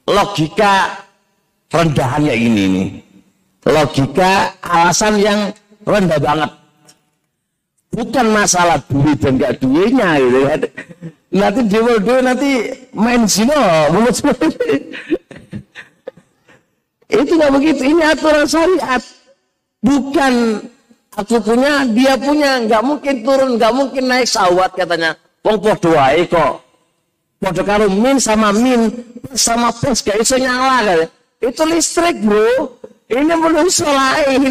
logika rendahannya ini nih. Logika alasan yang rendah banget bukan masalah duit dan gak duitnya gitu kan. Nanti dewa dewa nanti main sino, itu nggak begitu. Ini aturan syariat, bukan aku punya, dia punya, nggak mungkin turun, nggak mungkin naik sawat katanya. Wong podo wae kok. Podo karo min sama min sama plus gak iso nyala kan. Itu listrik, Bro. Ini manusia lain.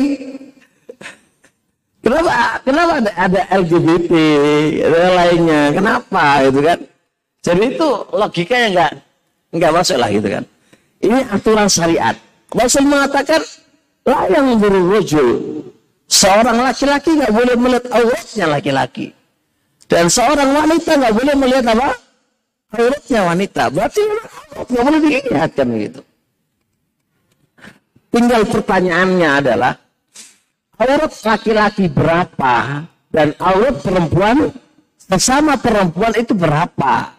Kenapa? Kenapa ada, ada LGBT ada lainnya? Kenapa itu kan? Jadi itu logikanya nggak nggak masuk lah gitu kan? Ini aturan syariat. Rasul mengatakan lah yang berwujud seorang laki-laki nggak boleh melihat auratnya laki-laki dan seorang wanita nggak boleh melihat apa auratnya wanita. Berarti nggak boleh dilihat kan gitu. Tinggal pertanyaannya adalah aurat laki-laki berapa dan aurat perempuan sesama perempuan itu berapa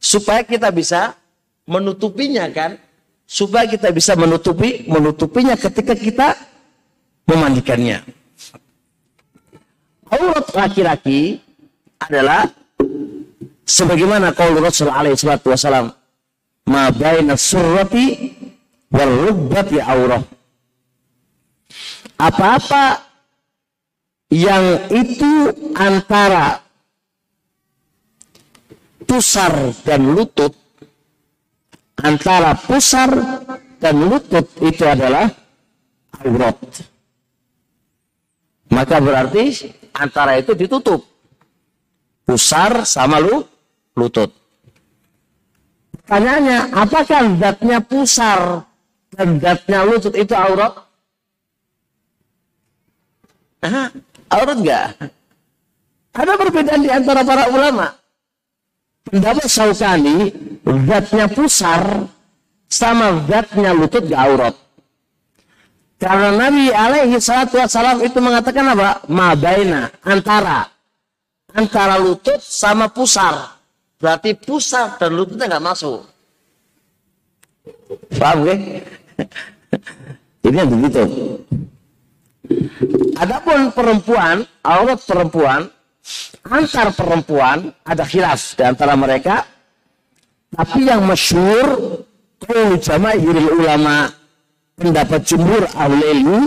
supaya kita bisa menutupinya kan supaya kita bisa menutupi menutupinya ketika kita memandikannya. Aurat laki-laki adalah sebagaimana qaul Rasul alaihi salatu wasalam ma baina surrati wal rubbati aurah. Apa-apa yang itu antara pusar dan lutut antara pusar dan lutut itu adalah aurat maka berarti antara itu ditutup pusar sama lu lutut pertanyaannya apakah zatnya pusar dan zatnya lutut itu aurat? Aurat enggak? Ada perbedaan di antara para ulama. Pendapat Syaukani, zatnya pusar sama zatnya lutut gak aurat. Karena Nabi alaihi salatu wassalam itu mengatakan apa? Mabaina, antara. Antara lutut sama pusar. Berarti pusar dan lututnya nggak masuk. Paham gak? Ini yang begitu. Adapun perempuan, aurat perempuan, antar perempuan ada khilaf di antara mereka. Tapi yang masyur, kalau jamaahirul ulama, pendapat jumhur ahli ilmu,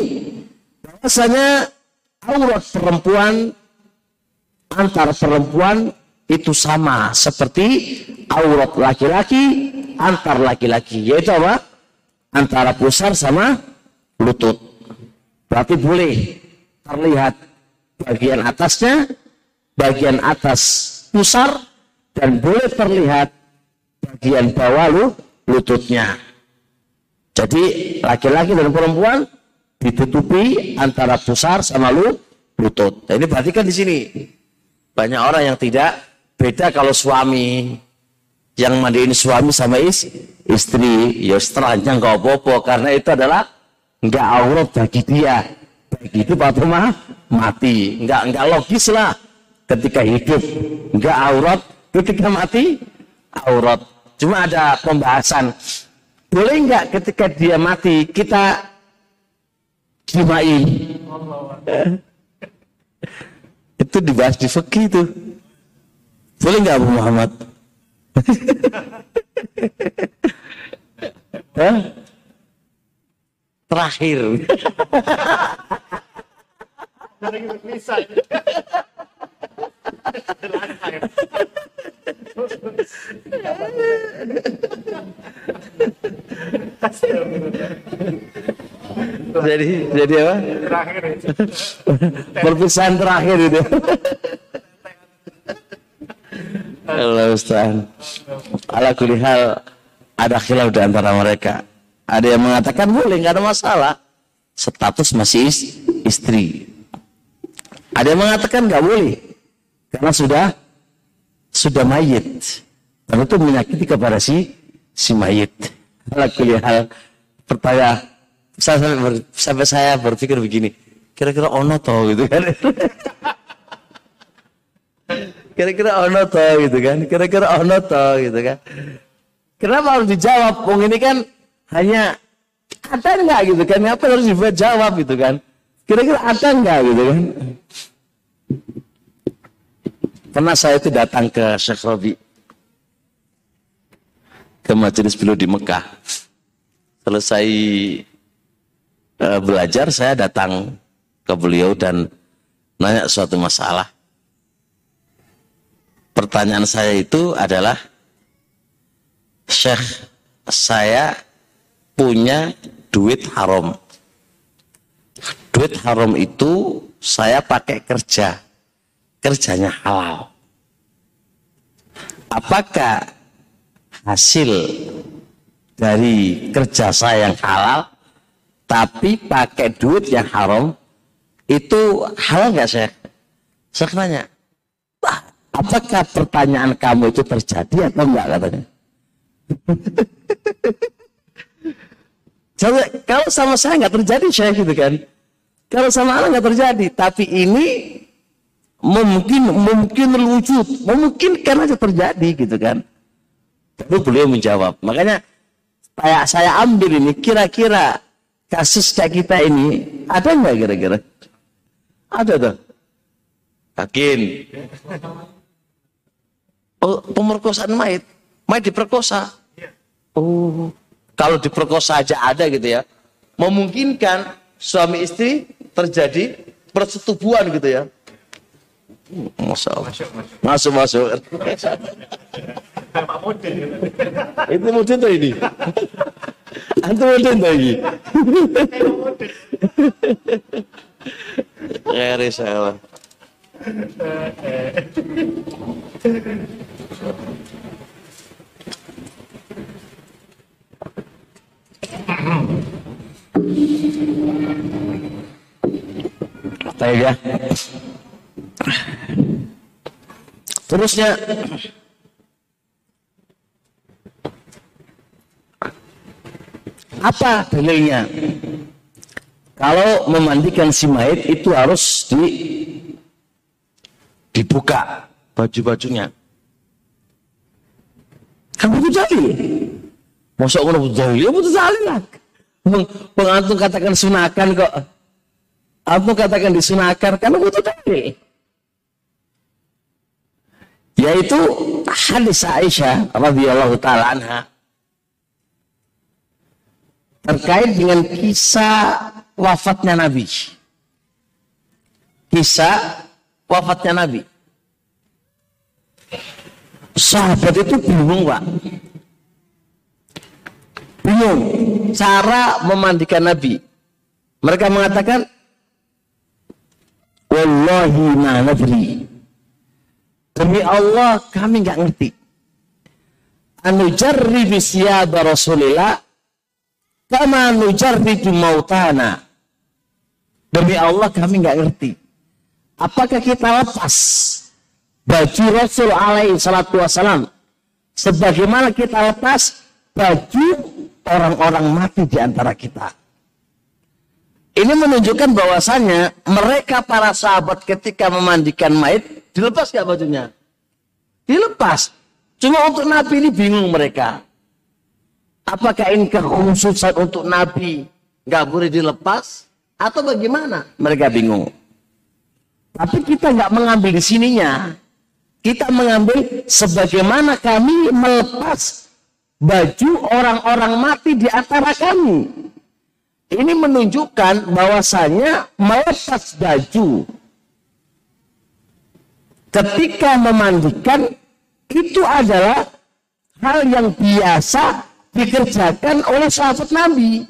aurat perempuan antar perempuan itu sama seperti aurat laki-laki antar laki-laki yaitu apa? Antara pusar sama lutut. Berarti boleh terlihat bagian atasnya, bagian atas pusar dan boleh terlihat bagian bawah lu, lututnya. Jadi laki-laki dan perempuan ditutupi antara pusar sama lu, lutut. Nah, ini berarti kan di sini banyak orang yang tidak beda kalau suami. Yang mandiin suami sama is, istri. Ya setelahnya nggak apa-apa karena itu adalah nggak aurat bagi dia. Begitu Pak mah mati. Nggak nggak logis lah ketika hidup. Nggak aurat ketika mati aurat. Cuma ada pembahasan. Boleh nggak ketika dia mati kita jimain itu dibahas di fikih itu. Boleh nggak Abu Muhammad? Hah? Terakhir. jadi jadi apa? Terakhir. Perpisahan terakhir itu. Allah Ustaz. Ala kulihal ada khilaf di antara mereka. Ada yang mengatakan boleh, nggak ada masalah. Status masih istri. Ada yang mengatakan nggak boleh, karena sudah sudah mayit. Dan itu menyakiti kepada si si mayit. Ala kulihal pertanyaan sampai, saya berpikir begini, kira-kira ono toh gitu kan. Kira-kira ono to gitu kan. Kira-kira ono to gitu kan. Kenapa harus dijawab? Wong ini kan hanya ada enggak gitu kan? Apa harus dijawab gitu kan? Kira-kira ada enggak gitu kan? Pernah saya itu datang ke Syekh Robi ke majelis beliau di Mekah. Selesai uh, belajar saya datang ke beliau dan nanya suatu masalah pertanyaan saya itu adalah Syekh saya punya duit haram. Duit haram itu saya pakai kerja. Kerjanya halal. Apakah hasil dari kerja saya yang halal tapi pakai duit yang haram itu halal nggak saya? Saya nanya, apakah pertanyaan kamu itu terjadi atau enggak katanya Jadi, kalau sama saya nggak terjadi saya gitu kan kalau sama Allah nggak terjadi tapi ini mungkin mungkin wujud memungkinkan aja terjadi gitu kan lalu beliau menjawab makanya saya, saya ambil ini kira-kira kasus kayak kita ini ada nggak kira-kira ada tuh yakin Oh, pemerkosaan mayat. Mayat diperkosa. Oh, kalau diperkosa aja ada gitu ya. Memungkinkan suami istri terjadi persetubuhan gitu ya. Masya Allah. Masuk, masuk. Itu mudin tuh ini. Antum mudin tuh ini. Ya, risau. Baik ya. Terusnya apa dalilnya? Kalau memandikan si mayit itu harus di dibuka baju-bajunya. Kan butuh dalil. Masa orang butuh dalil? Ya butuh dalil lah. Pengantung katakan sunakan kok. Antum katakan disunahkan karena butuh dalil. Yaitu hadis Aisyah radhiyallahu taala anha terkait dengan kisah wafatnya Nabi. Kisah wafatnya Nabi. Sahabat itu bingung, Pak. Bingung cara memandikan Nabi. Mereka mengatakan, Wallahi ma nadri. Demi Allah kami nggak ngerti. Anu jarri bisyaba Rasulillah kama anu jarri mautana. Demi Allah kami nggak ngerti. Apakah kita lepas baju Rasul alaihi salatu wasalam sebagaimana kita lepas baju orang-orang mati di antara kita. Ini menunjukkan bahwasanya mereka para sahabat ketika memandikan mayat dilepas gak bajunya? Dilepas. Cuma untuk Nabi ini bingung mereka. Apakah ini kekhususan untuk Nabi nggak boleh dilepas atau bagaimana? Mereka bingung. Tapi kita nggak mengambil di sininya. Kita mengambil sebagaimana kami melepas baju orang-orang mati di antara kami. Ini menunjukkan bahwasanya melepas baju ketika memandikan itu adalah hal yang biasa dikerjakan oleh sahabat Nabi.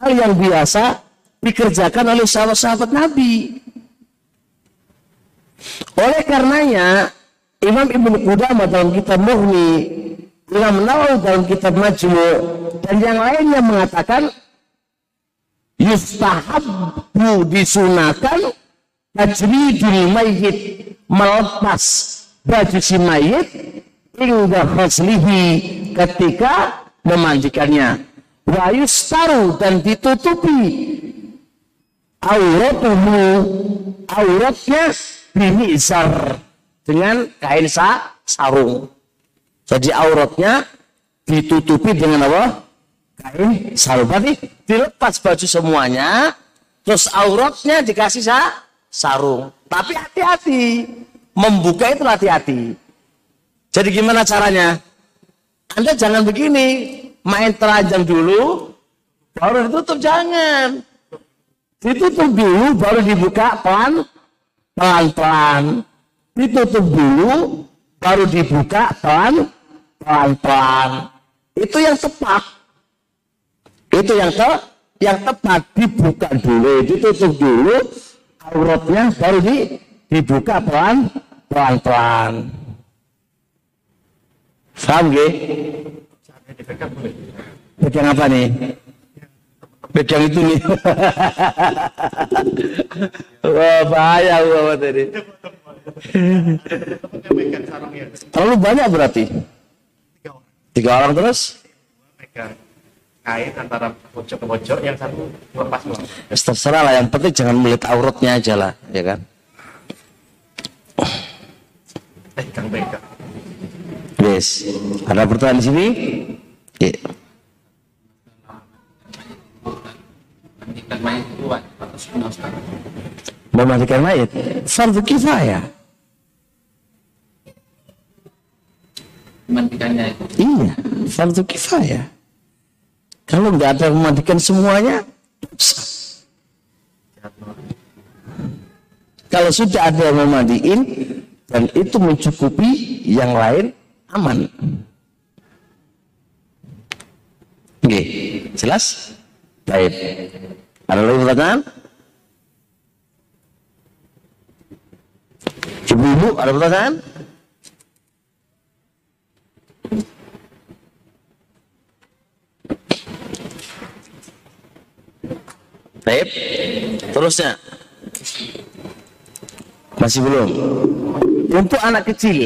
Hal yang biasa dikerjakan oleh sahabat-sahabat Nabi. Oleh karenanya Imam Ibnu Qudamah dalam kitab Mughni, Imam Nawawi dalam kitab Majmu' dan yang lainnya mengatakan yustahabbu disunahkan tajridul mayyit melepas baju si mayit hingga khaslihi ketika memandikannya. Wa yustaru dan ditutupi. Auratuhu auratnya binizar dengan kain sa sarung. Jadi auratnya ditutupi dengan apa? Kain sarung. Berarti dilepas baju semuanya terus auratnya dikasih sa sarung. Tapi hati-hati. Membuka itu hati-hati. Jadi gimana caranya? Anda jangan begini. Main telanjang dulu baru ditutup. Jangan. Ditutup dulu baru dibuka pelan pelan pelan ditutup dulu baru dibuka pelan pelan pelan itu yang tepat. Itu yang te yang tepat. Dibuka dulu, ditutup dulu auratnya baru di, dibuka pelan pelan pelan. Paham gak? Pegang apa nih? Pegang itu nih. Wah bahaya gua tadi. Terlalu banyak berarti. Tiga orang terus? Kain antara pojok ke pojok yang satu lepas. Ya, terserah lah yang penting jangan melihat auratnya aja lah ya kan Pegang pegang. yes ada pertanyaan di sini ya. Sunnah Ustaz? memandikan mayat fardu kifayah Mandikannya itu iya fardu kifayah kalau nggak ada yang memandikan semuanya kalau sudah ada yang memandiin dan itu mencukupi yang lain aman Oke, jelas? Baik. Ada lagi pertanyaan? Ibu-ibu, ada pertanyaan? Baik. Terusnya. Masih belum. Untuk anak kecil.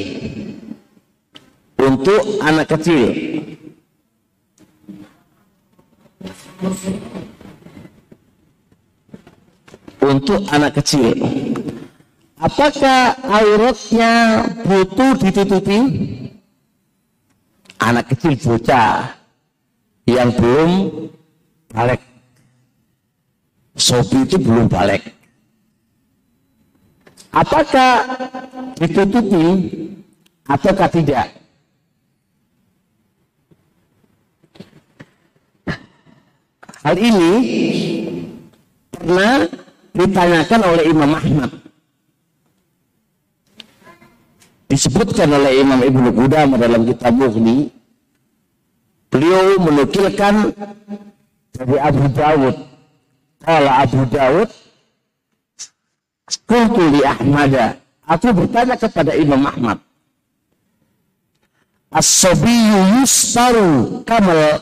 Untuk anak kecil. Untuk anak kecil. Apakah auratnya butuh ditutupi? Anak kecil bocah yang belum balik. Sobi itu belum balik. Apakah ditutupi ataukah tidak? Hal ini pernah ditanyakan oleh Imam Ahmad. disebutkan oleh Imam Ibnu Qudamah dalam kitab Mughni beliau menukilkan dari Abu Dawud kalau Abu Dawud Qultu li Ahmad. Aku bertanya kepada Imam Ahmad. As-sabiyu yustaru kamal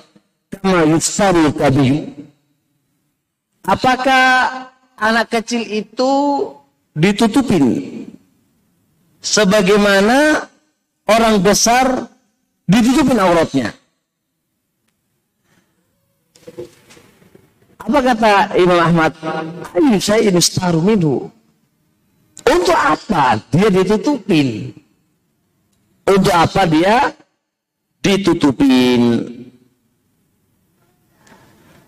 kama yustaru kabiyu Apakah anak kecil itu ditutupin? Sebagaimana orang besar ditutupin auratnya. Apa kata Imam Ahmad? Ayo saya ini staru minhu. Untuk apa dia ditutupin? Untuk apa dia ditutupin?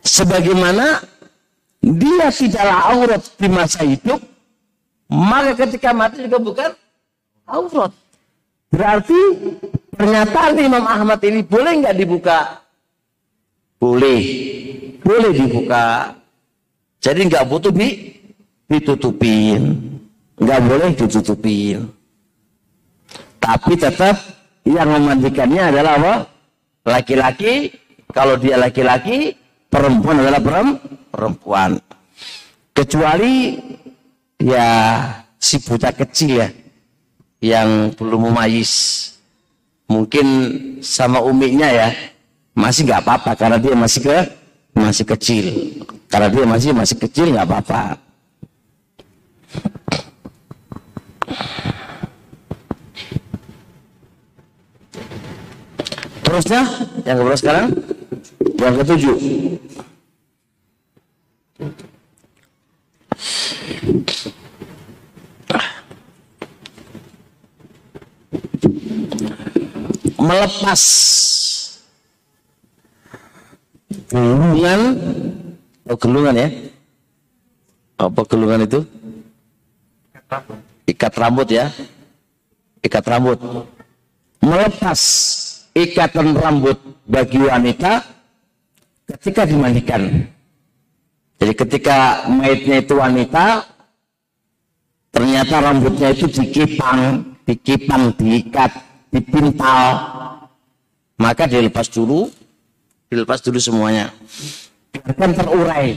Sebagaimana dia tidaklah aurat di masa hidup, maka ketika mati juga bukan aurat. Berarti pernyataan Imam Ahmad ini boleh nggak dibuka? Boleh, boleh dibuka. Jadi nggak butuh di, ditutupin, nggak boleh ditutupin. Tapi tetap yang memandikannya adalah apa? Laki-laki. Kalau dia laki-laki, perempuan adalah perempuan. Kecuali ya si buta kecil ya yang belum memayis mungkin sama uminya ya masih nggak apa-apa karena dia masih ke masih kecil. Karena dia masih masih kecil nggak apa-apa. Terusnya yang keberapa sekarang? Yang ketujuh. Melepas gelungan. Oh gelungan ya? Apa gelungan itu? Ikat rambut. Ya. Ikat rambut. Melepas ikatan rambut bagi wanita ketika dimandikan. Jadi ketika mayatnya itu wanita ternyata rambutnya itu dikipang dikipang diikat dipintal. Maka dilepas dulu dilepas dulu semuanya. Biarkan terurai.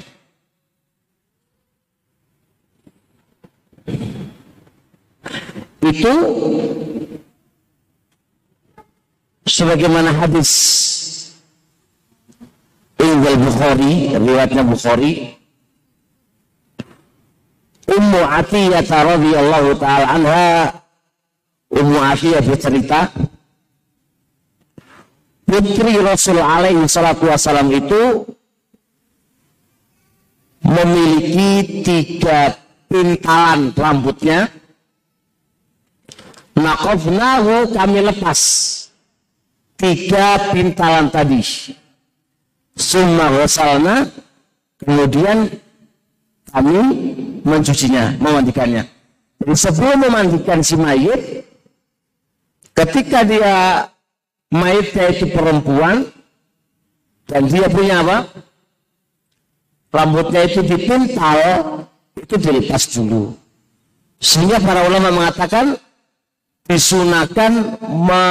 Itu sebagaimana hadis Ingal Bukhari riwayatnya Bukhari. Ummu Atiyah radhiyallahu taala anha. Ummu Atiyah bercerita putri Rasul alaihi salatu wasalam itu memiliki tiga pintalan rambutnya Nakofnahu kami lepas tiga pintalan tadi. Summa wasalna kemudian kami mencucinya, memandikannya. Jadi sebelum memandikan si mayit, ketika dia mayitnya itu perempuan dan dia punya apa? Rambutnya itu dipintal, itu dilepas dulu. Sehingga para ulama mengatakan disunahkan me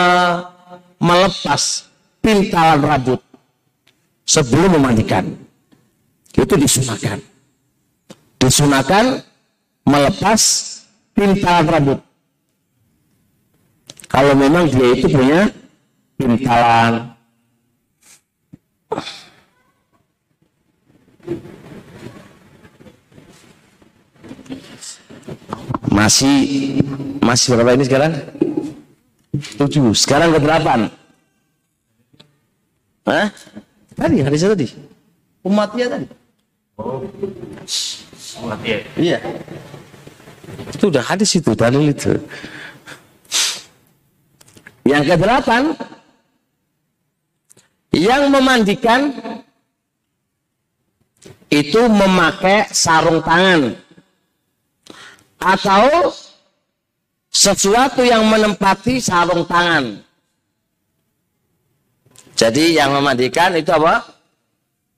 melepas pintalan rambut sebelum memandikan. Itu disunahkan. Disunahkan melepas pintalan rambut. Kalau memang dia itu punya pintalan. Masih masih berapa ini sekarang? Tujuh. Sekarang ke delapan. Hah? Tadi hadis tadi. Umatnya tadi. Oh, mati ya. Iya. Itu udah hadis itu, dalil itu. Yang ke delapan, yang memandikan itu memakai sarung tangan atau sesuatu yang menempati sarung tangan. Jadi yang memandikan itu apa?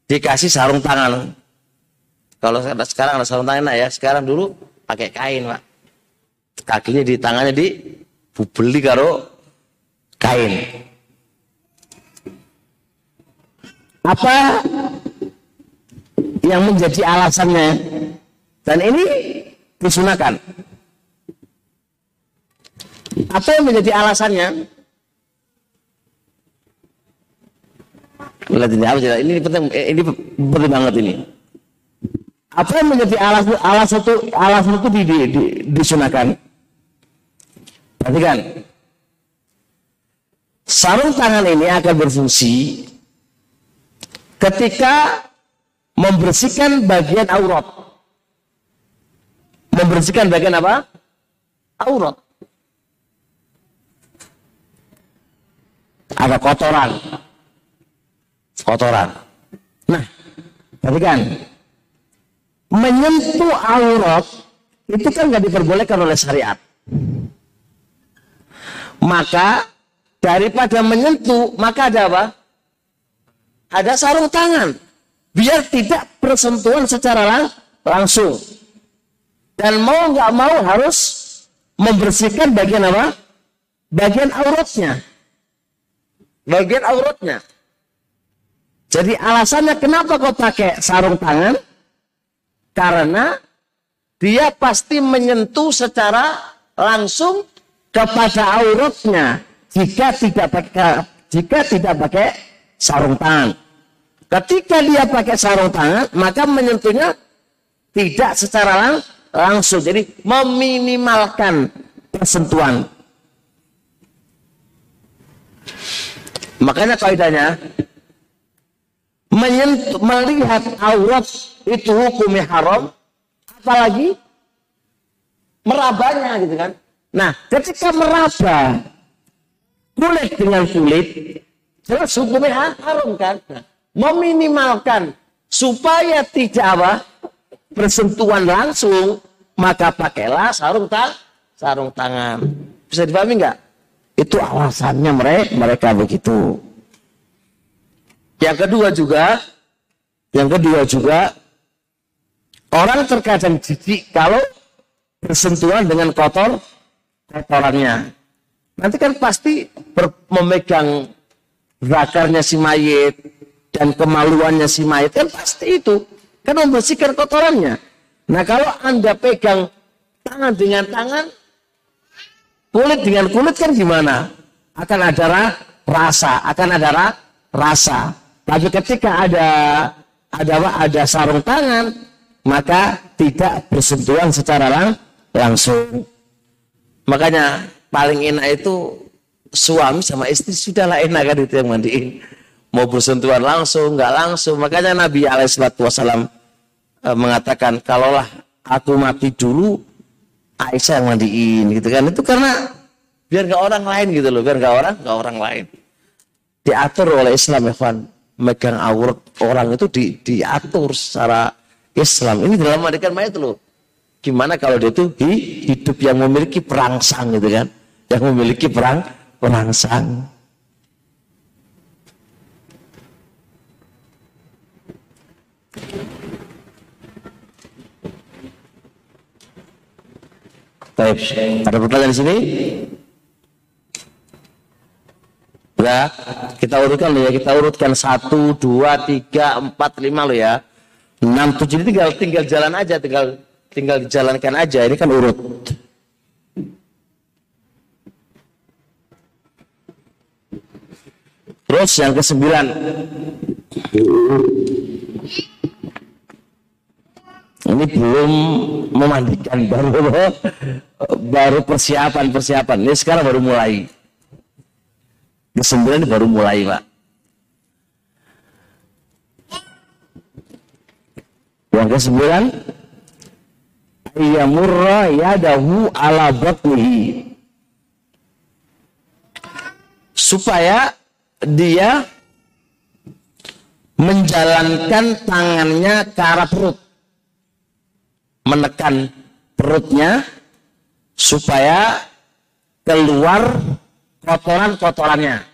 Dikasih sarung tangan. Kalau sekarang ada sarung tangan ya, sekarang dulu pakai kain, Pak. Kakinya di tangannya di bubeli karo kain. Apa yang menjadi alasannya? Dan ini disunahkan. Apa yang menjadi alasannya? Ini, apa sih? ini penting, ini penting banget ini. Apa yang menjadi alas alas itu alas itu di, di, di, disunahkan? Perhatikan. Sarung tangan ini akan berfungsi ketika membersihkan bagian aurat. Membersihkan bagian apa? Aurat. Ada kotoran. Kotoran. Nah, perhatikan. Menyentuh aurat itu kan nggak diperbolehkan oleh syariat. Maka daripada menyentuh, maka ada apa? Ada sarung tangan. Biar tidak bersentuhan secara lang langsung. Dan mau nggak mau harus membersihkan bagian apa? Bagian auratnya. Bagian auratnya. Jadi alasannya kenapa kau pakai sarung tangan? Karena dia pasti menyentuh secara langsung kepada auratnya jika tidak pakai jika tidak pakai sarung tangan. Ketika dia pakai sarung tangan, maka menyentuhnya tidak secara lang langsung. Jadi meminimalkan persentuhan. Makanya kaidahnya menyentuh, melihat aurat itu hukumnya haram, apalagi merabanya gitu kan. Nah, ketika meraba kulit dengan kulit, jelas hukumnya haram kan. Meminimalkan supaya tidak apa bersentuhan langsung, maka pakailah sarung tang sarung tangan. Bisa dipahami nggak? Itu alasannya mereka mereka begitu. Yang kedua juga, yang kedua juga orang terkadang jijik kalau bersentuhan dengan kotor kotorannya. Nanti kan pasti memegang zakarnya si mayit dan kemaluannya si mayit kan pasti itu kan membersihkan kotorannya. Nah kalau anda pegang tangan dengan tangan, kulit dengan kulit kan gimana? Akan ada rasa, akan ada rasa. Tapi ketika ada ada apa? Ada sarung tangan, maka tidak bersentuhan secara lang langsung. Makanya paling enak itu suami sama istri sudahlah enak kan itu yang mandiin. Mau bersentuhan langsung, nggak langsung. Makanya Nabi Alaihissalam e, mengatakan, kalaulah aku mati dulu, Aisyah yang mandiin gitu kan. Itu karena biar nggak orang lain gitu loh, biar nggak orang, nggak orang lain. Diatur oleh Islam ya megang aurat orang itu di, diatur secara Islam. Ini dalam mandikan mayat loh. Gimana kalau dia itu hidup yang memiliki perangsang gitu kan? Yang memiliki perang perangsang. Baik, ada pertanyaan di sini? Ya, kita urutkan ya, kita urutkan satu, dua, tiga, empat, lima lo ya. Enam, tujuh tinggal tinggal jalan aja, tinggal tinggal dijalankan aja. Ini kan urut. Terus yang ke sembilan. Ini belum memandikan baru baru persiapan persiapan. Ini sekarang baru mulai. Kesembilan baru mulai, Pak. Yang kesembilan, yamurra yadahu ala batnihi. Supaya dia menjalankan tangannya ke arah perut. Menekan perutnya supaya keluar kotoran-kotorannya.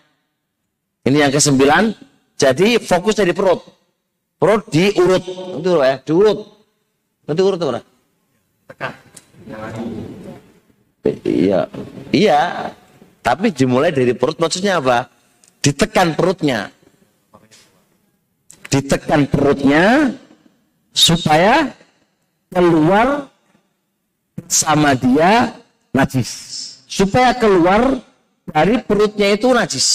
Ini yang kesembilan. Jadi fokusnya di perut. Perut diurut. Itu ya, diurut. Nanti urut apa? Tekan. Iya, iya. Tapi dimulai dari perut maksudnya apa? Ditekan perutnya. Ditekan perutnya supaya keluar sama dia najis. Supaya keluar dari perutnya itu najis.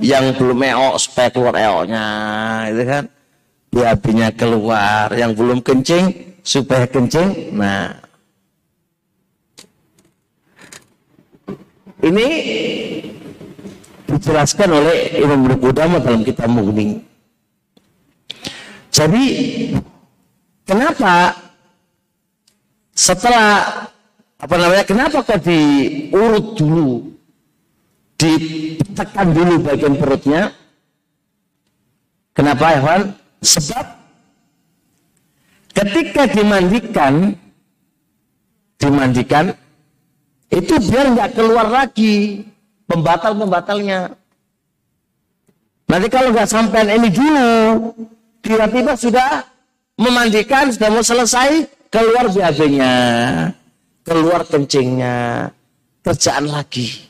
Yang belum eok supaya keluar eoknya, itu kan. BAB-nya keluar, yang belum kencing supaya kencing. Nah, ini dijelaskan oleh Imam Qudamah dalam kitab Mughni. Jadi kenapa setelah apa namanya kenapa kok diurut dulu ditekan dulu bagian perutnya? Kenapa Evan sebab ketika dimandikan dimandikan itu biar nggak keluar lagi pembatal-pembatalnya nanti kalau nggak sampai ini dulu tiba-tiba sudah memandikan, sudah mau selesai, keluar BAB-nya, keluar kencingnya, kerjaan lagi.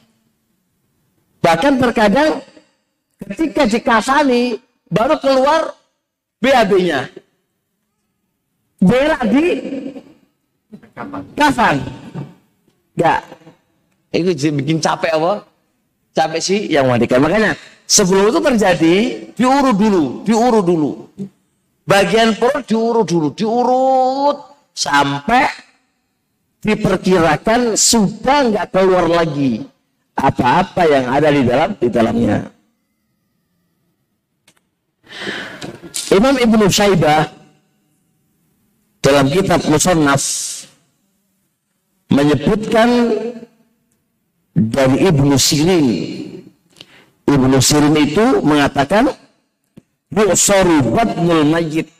Bahkan terkadang ketika dikasani, baru keluar BAB-nya. Berak di kafan. Enggak. Itu bikin capek apa? Capek sih yang mandikan. Makanya Sebelum itu terjadi, diurut dulu, diurut dulu. Bagian perut diurut dulu, diurut sampai diperkirakan sudah nggak keluar lagi apa-apa yang ada di dalam di dalamnya. Imam Ibnu Syaibah dalam kitab Musannaf menyebutkan dari Ibnu Sirin Ibnu Sirin itu mengatakan batnul mayit.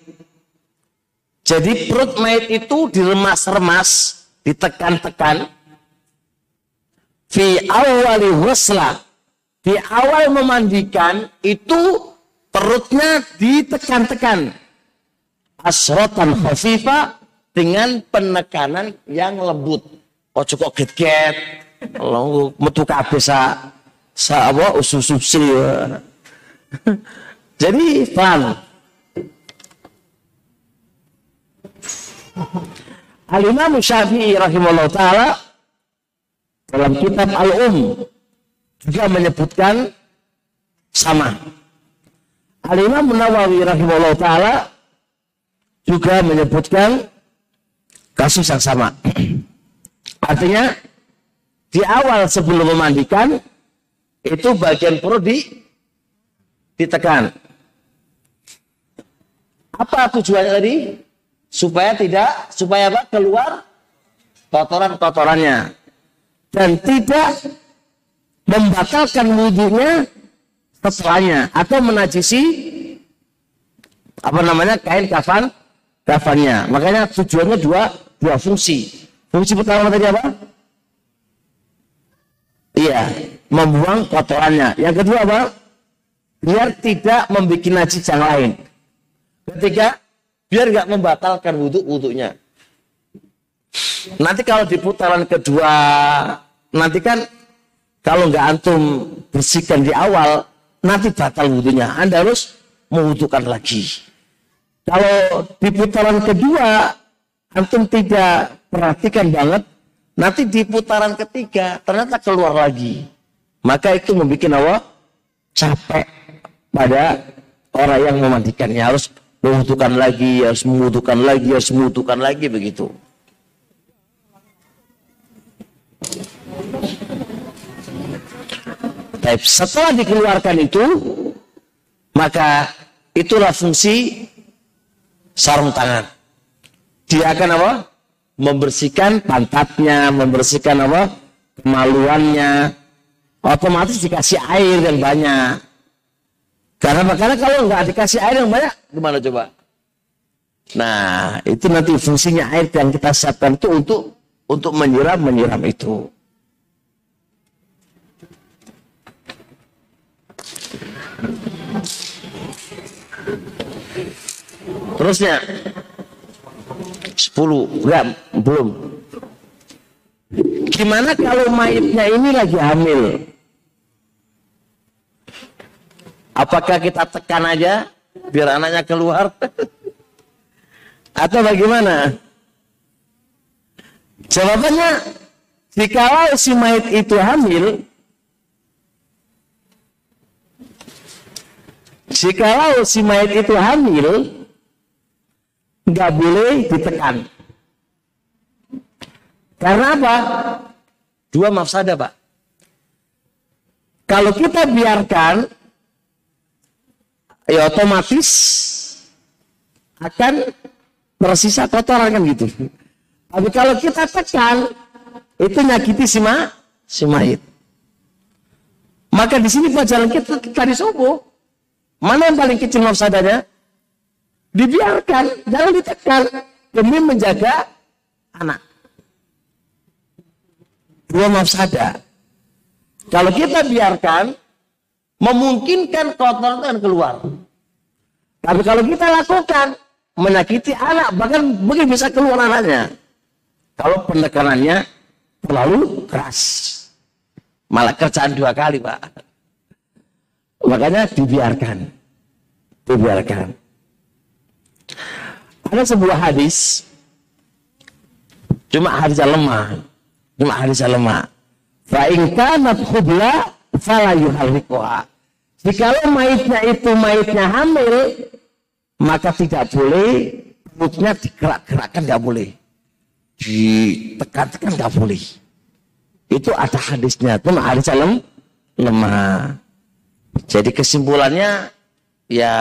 Jadi perut mayit itu diremas-remas, ditekan-tekan. Fi awali wasla. Di awal memandikan itu perutnya ditekan-tekan. Asrotan khafifa dengan penekanan yang lembut. Oh cukup get-get. Lalu metu kabeh Sahabat usus ya. Jadi fun. Al-Imam Syafi'i rahimahullah ta'ala dalam kitab Al-Um juga menyebutkan sama. Al-Imam Nawawi rahimahullah ta'ala juga menyebutkan kasus yang sama. Artinya di awal sebelum memandikan itu bagian perut di ditekan. Apa tujuannya tadi? Supaya tidak, supaya apa? Keluar kotoran-kotorannya. Dan tidak membatalkan wudhunya setelahnya. Atau menajisi apa namanya kain kafan kafannya. Makanya tujuannya dua, dua fungsi. Fungsi pertama tadi apa? Iya, membuang kotorannya. Yang kedua apa? Biar tidak membuat najis yang lain. Ketiga, biar nggak membatalkan wudhu wudhunya. Nanti kalau di putaran kedua, nanti kan kalau nggak antum bersihkan di awal, nanti batal wudhunya. Anda harus mewudhukan lagi. Kalau di putaran kedua, antum tidak perhatikan banget, Nanti di putaran ketiga ternyata keluar lagi. Maka itu membuat apa? Capek pada orang yang memandikannya. Harus membutuhkan lagi, harus membutuhkan lagi, harus membutuhkan lagi begitu. Tapi setelah dikeluarkan itu, maka itulah fungsi sarung tangan. Dia akan apa? Membersihkan pantatnya, membersihkan apa? kemaluannya. Otomatis dikasih air yang banyak. Karena karena kalau nggak dikasih air yang banyak, gimana coba? Nah, itu nanti fungsinya air yang kita siapkan itu untuk untuk menyiram menyiram itu. Terusnya 10 gram belum Gimana kalau mayatnya ini lagi hamil? Apakah kita tekan aja biar anaknya keluar? Atau bagaimana? Jawabannya, jika si mayat itu hamil, jika si mayat itu hamil, nggak boleh ditekan. Karena apa? Dua mafsada, Pak. Kalau kita biarkan, ya otomatis akan tersisa kotoran kan gitu. Tapi kalau kita tekan, itu nyakiti si, ma, si mayit. Maka di sini pelajaran kita tadi subuh. Mana yang paling kecil mafsadanya? Dibiarkan, jangan ditekan demi menjaga anak. Dua mafsada. Kalau kita biarkan, memungkinkan kotoran keluar. Tapi kalau kita lakukan, menyakiti anak, bahkan mungkin bisa keluar anaknya. Kalau penekanannya terlalu keras. Malah kerjaan dua kali, Pak. Makanya dibiarkan. Dibiarkan. Ada sebuah hadis, cuma hadis lemah. Cuma hadis lemah. Fa'inka nafhubla fala yuharrikuha. Jikalau maitnya itu maitnya hamil, maka tidak boleh perutnya digerak-gerakkan tidak boleh ditekan-tekan tidak boleh itu ada hadisnya itu hadis lem, lemah jadi kesimpulannya ya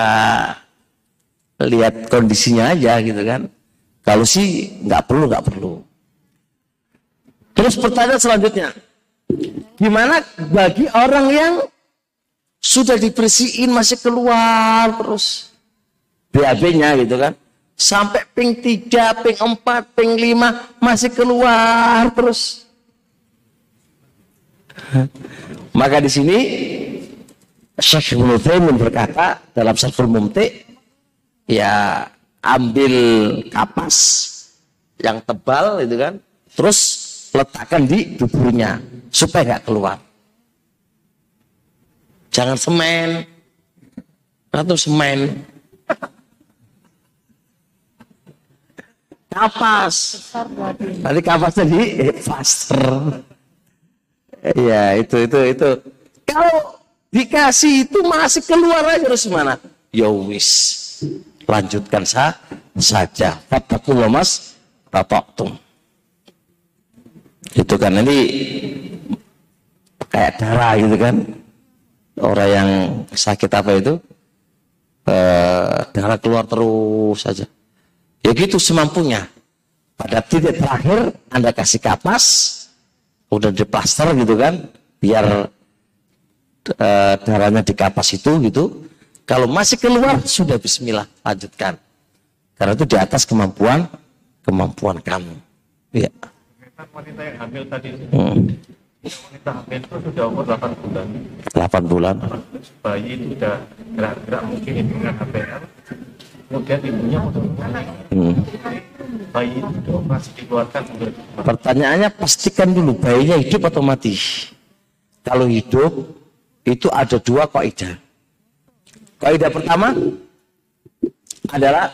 lihat kondisinya aja gitu kan kalau sih nggak perlu nggak perlu terus pertanyaan selanjutnya gimana bagi orang yang sudah dibersihin masih keluar terus BAB-nya gitu kan. Sampai ping 3, ping 4, ping 5 masih keluar terus. Maka di sini Syekh Ibnu berkata dalam Syarhul Mumti ya ambil kapas yang tebal itu kan terus letakkan di duburnya supaya nggak keluar jangan semen atau semen kapas. Tadi kapasnya di faster. Ya itu itu itu. Kalau dikasih itu masih keluar aja terus mana? Ya wis. Lanjutkan sa saja. Fattakullah mas tum. Itu kan ini kayak darah gitu kan. Orang yang sakit apa itu? Eh, darah keluar terus saja. Ya gitu semampunya. Pada titik terakhir Anda kasih kapas, udah diplaster gitu kan, biar e, darahnya di kapas itu gitu. Kalau masih keluar sudah Bismillah lanjutkan. Karena itu di atas kemampuan kemampuan kamu. Iya. Wanita yang hamil tadi hmm. wanita hamil itu sudah umur 8 bulan. 8 bulan. Bayi itu sudah gerak-gerak mungkin dengan HPL kemudian ibunya hmm. bayi itu masih dikeluarkan pertanyaannya pastikan dulu bayinya hidup atau mati kalau hidup itu ada dua kaidah kaidah pertama adalah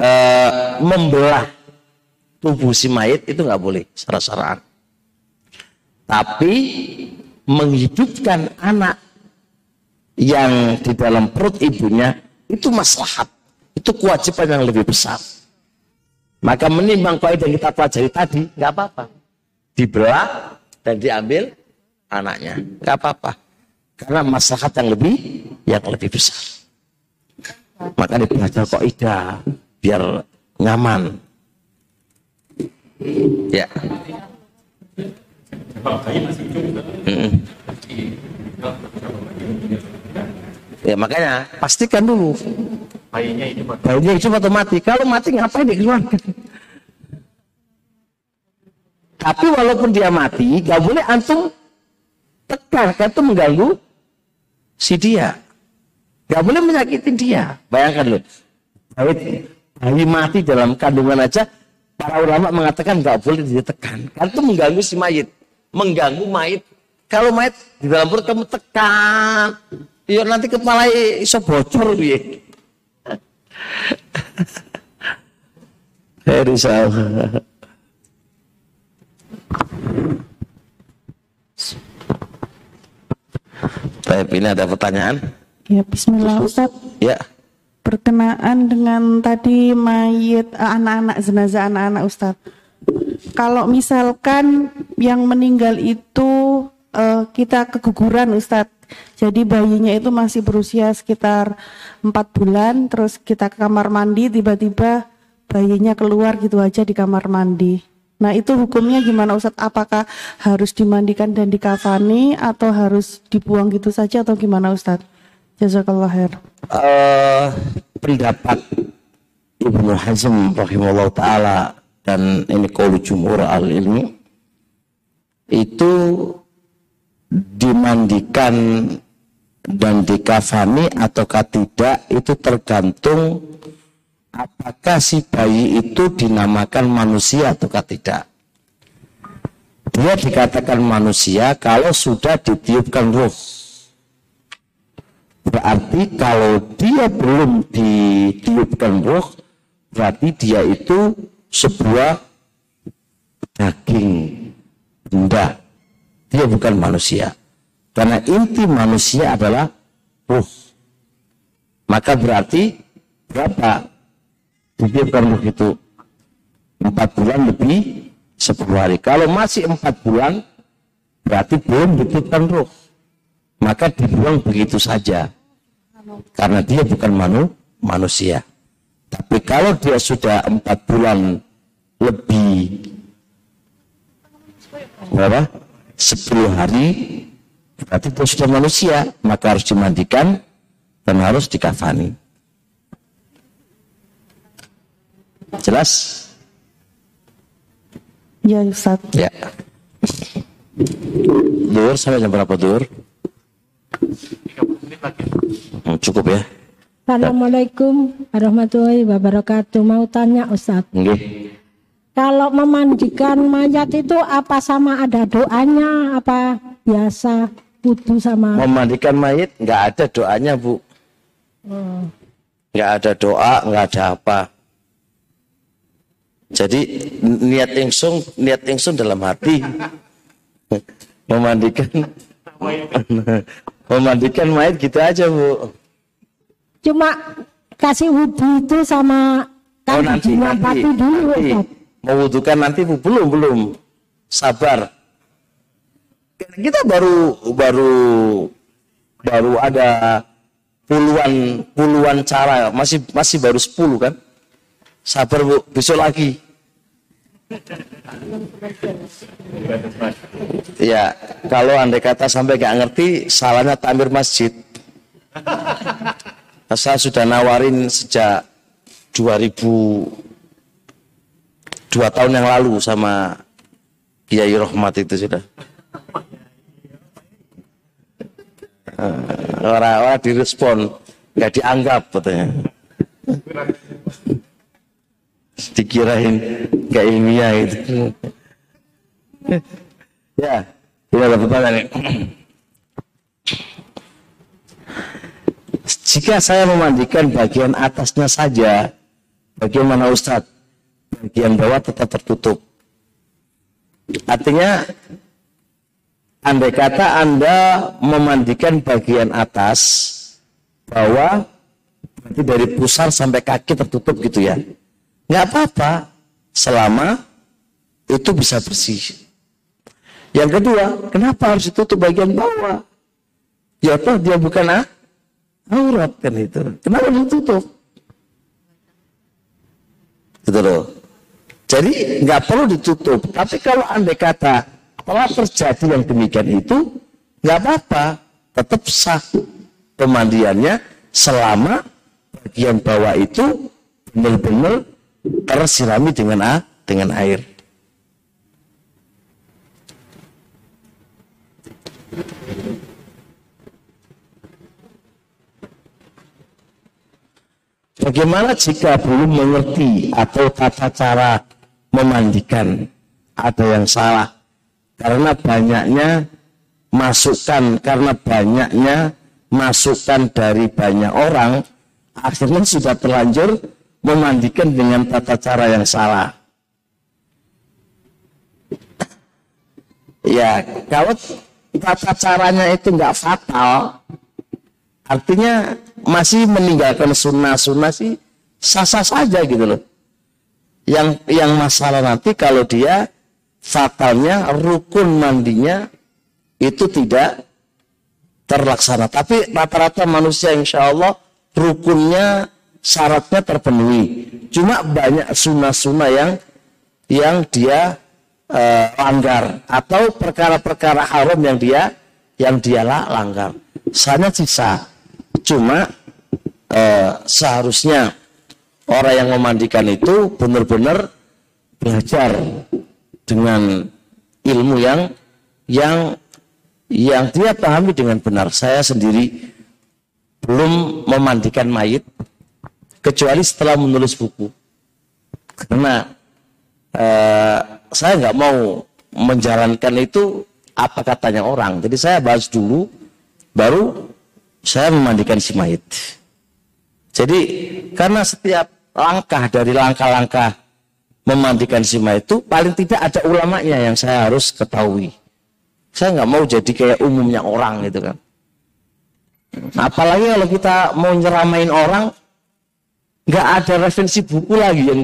uh, membelah tubuh si mayat itu nggak boleh secara-saraan tapi menghidupkan anak yang di dalam perut ibunya itu maslahat. Itu kewajiban yang lebih besar. Maka menimbang kaidah yang kita pelajari tadi, nggak apa-apa. Dibelah dan diambil anaknya. Nggak apa-apa. Karena maslahat yang lebih yang lebih besar. Maka belajar kaidah biar nyaman. Ya. Hmm. Ya makanya pastikan dulu. Bayinya itu mati. Bayinya itu atau mati. Kalau mati ngapain dikeluarkan? Tapi walaupun dia mati, gak boleh antum tekan, kan itu mengganggu si dia. Gak boleh menyakitin dia. Bayangkan loh, bayi, bayi mati dalam kandungan aja, para ulama mengatakan nggak boleh ditekan. Karena itu mengganggu si mayit. Mengganggu mayit. Kalau mayit di dalam perut kamu tekan. Ya nanti kepala iso bocor ya Heri Baik, ini ada pertanyaan? Ya, bismillah Ustaz. Ya. Berkenaan dengan tadi mayit eh, anak-anak jenazah anak-anak Ustaz. Kalau misalkan yang meninggal itu uh, kita keguguran Ustadz. Jadi bayinya itu masih berusia sekitar empat bulan, terus kita ke kamar mandi, tiba-tiba bayinya keluar gitu aja di kamar mandi. Nah itu hukumnya gimana Ustadz? Apakah harus dimandikan dan dikafani atau harus dibuang gitu saja atau gimana Ustadz? Jazakallah khair. Uh, pendapat Ibnu Hazm rahimahullah taala dan ini kaulu jumhur al ilmi itu dimandikan dan dikafani ataukah tidak itu tergantung apakah si bayi itu dinamakan manusia ataukah tidak. Dia dikatakan manusia kalau sudah ditiupkan ruh. Berarti kalau dia belum ditiupkan ruh, berarti dia itu sebuah daging benda dia bukan manusia. Karena inti manusia adalah ruh. Maka berarti berapa? Ditiupkan ruh itu empat bulan lebih sepuluh hari. Kalau masih empat bulan, berarti belum ditiupkan ruh. Maka dibuang begitu saja. Karena dia bukan manu, manusia. Tapi kalau dia sudah empat bulan lebih berapa? 10 hari berarti dia sudah manusia maka harus dimandikan dan harus dikafani jelas? Ya Ustaz. Ya. Dur sampai jam berapa dur? Hmm, cukup ya. Assalamualaikum warahmatullahi wabarakatuh. Mau tanya Ustaz. Nggih. Kalau memandikan mayat itu apa sama ada doanya? Apa biasa wudhu sama? Memandikan mayat nggak ada doanya bu. Nggak ada doa, nggak ada apa. Jadi niat ingsun, niat ingsun dalam hati memandikan memandikan mayat gitu aja bu. cuma kasih wudhu itu sama Oh kan nanti, nanti, dulu nanti. Mewudukan nanti bu belum belum sabar. Kita baru baru baru ada puluhan puluhan cara masih masih baru 10 kan. Sabar bu besok lagi. Ya, kalau andai kata sampai gak ngerti, salahnya tamir masjid. Saya sudah nawarin sejak 2000 dua tahun yang lalu sama Kiai Rohmat itu sudah. Orang-orang direspon, nggak dianggap katanya. Dikirain nggak ilmiah itu. ya, ini ada pertanyaan. Jika saya memandikan bagian atasnya saja, bagaimana Ustadz? bagian bawah tetap tertutup. Artinya, andai kata Anda memandikan bagian atas, bawah, berarti dari pusar sampai kaki tertutup gitu ya. Nggak apa-apa, selama itu bisa bersih. Yang kedua, kenapa harus ditutup bagian bawah? Ya toh dia bukan ah, aurat kan itu. Kenapa ditutup? Gitu loh. Jadi nggak perlu ditutup. Tapi kalau andai kata telah terjadi yang demikian itu, nggak apa-apa, tetap sah pemandiannya selama bagian bawah itu benar-benar tersirami dengan a, dengan air. Bagaimana jika belum mengerti atau tata cara memandikan ada yang salah karena banyaknya masukan karena banyaknya masukan dari banyak orang akhirnya sudah terlanjur memandikan dengan tata cara yang salah ya kalau tata caranya itu nggak fatal artinya masih meninggalkan sunnah-sunnah sih sah-sah saja gitu loh yang yang masalah nanti kalau dia fatalnya rukun mandinya itu tidak terlaksana. Tapi rata-rata manusia insya Allah rukunnya syaratnya terpenuhi. Cuma banyak sunnah-sunnah yang yang dia uh, langgar atau perkara-perkara haram yang dia yang dia langgar. Sana sisa. Cuma uh, seharusnya orang yang memandikan itu benar-benar belajar dengan ilmu yang yang yang dia pahami dengan benar. Saya sendiri belum memandikan mayit kecuali setelah menulis buku. Karena eh, saya nggak mau menjalankan itu apa katanya orang. Jadi saya bahas dulu, baru saya memandikan si mayit. Jadi karena setiap langkah dari langkah-langkah memandikan si mayit itu paling tidak ada ulamanya yang saya harus ketahui. Saya nggak mau jadi kayak umumnya orang gitu kan. Apalagi kalau kita mau nyeramain orang, nggak ada referensi buku lagi yang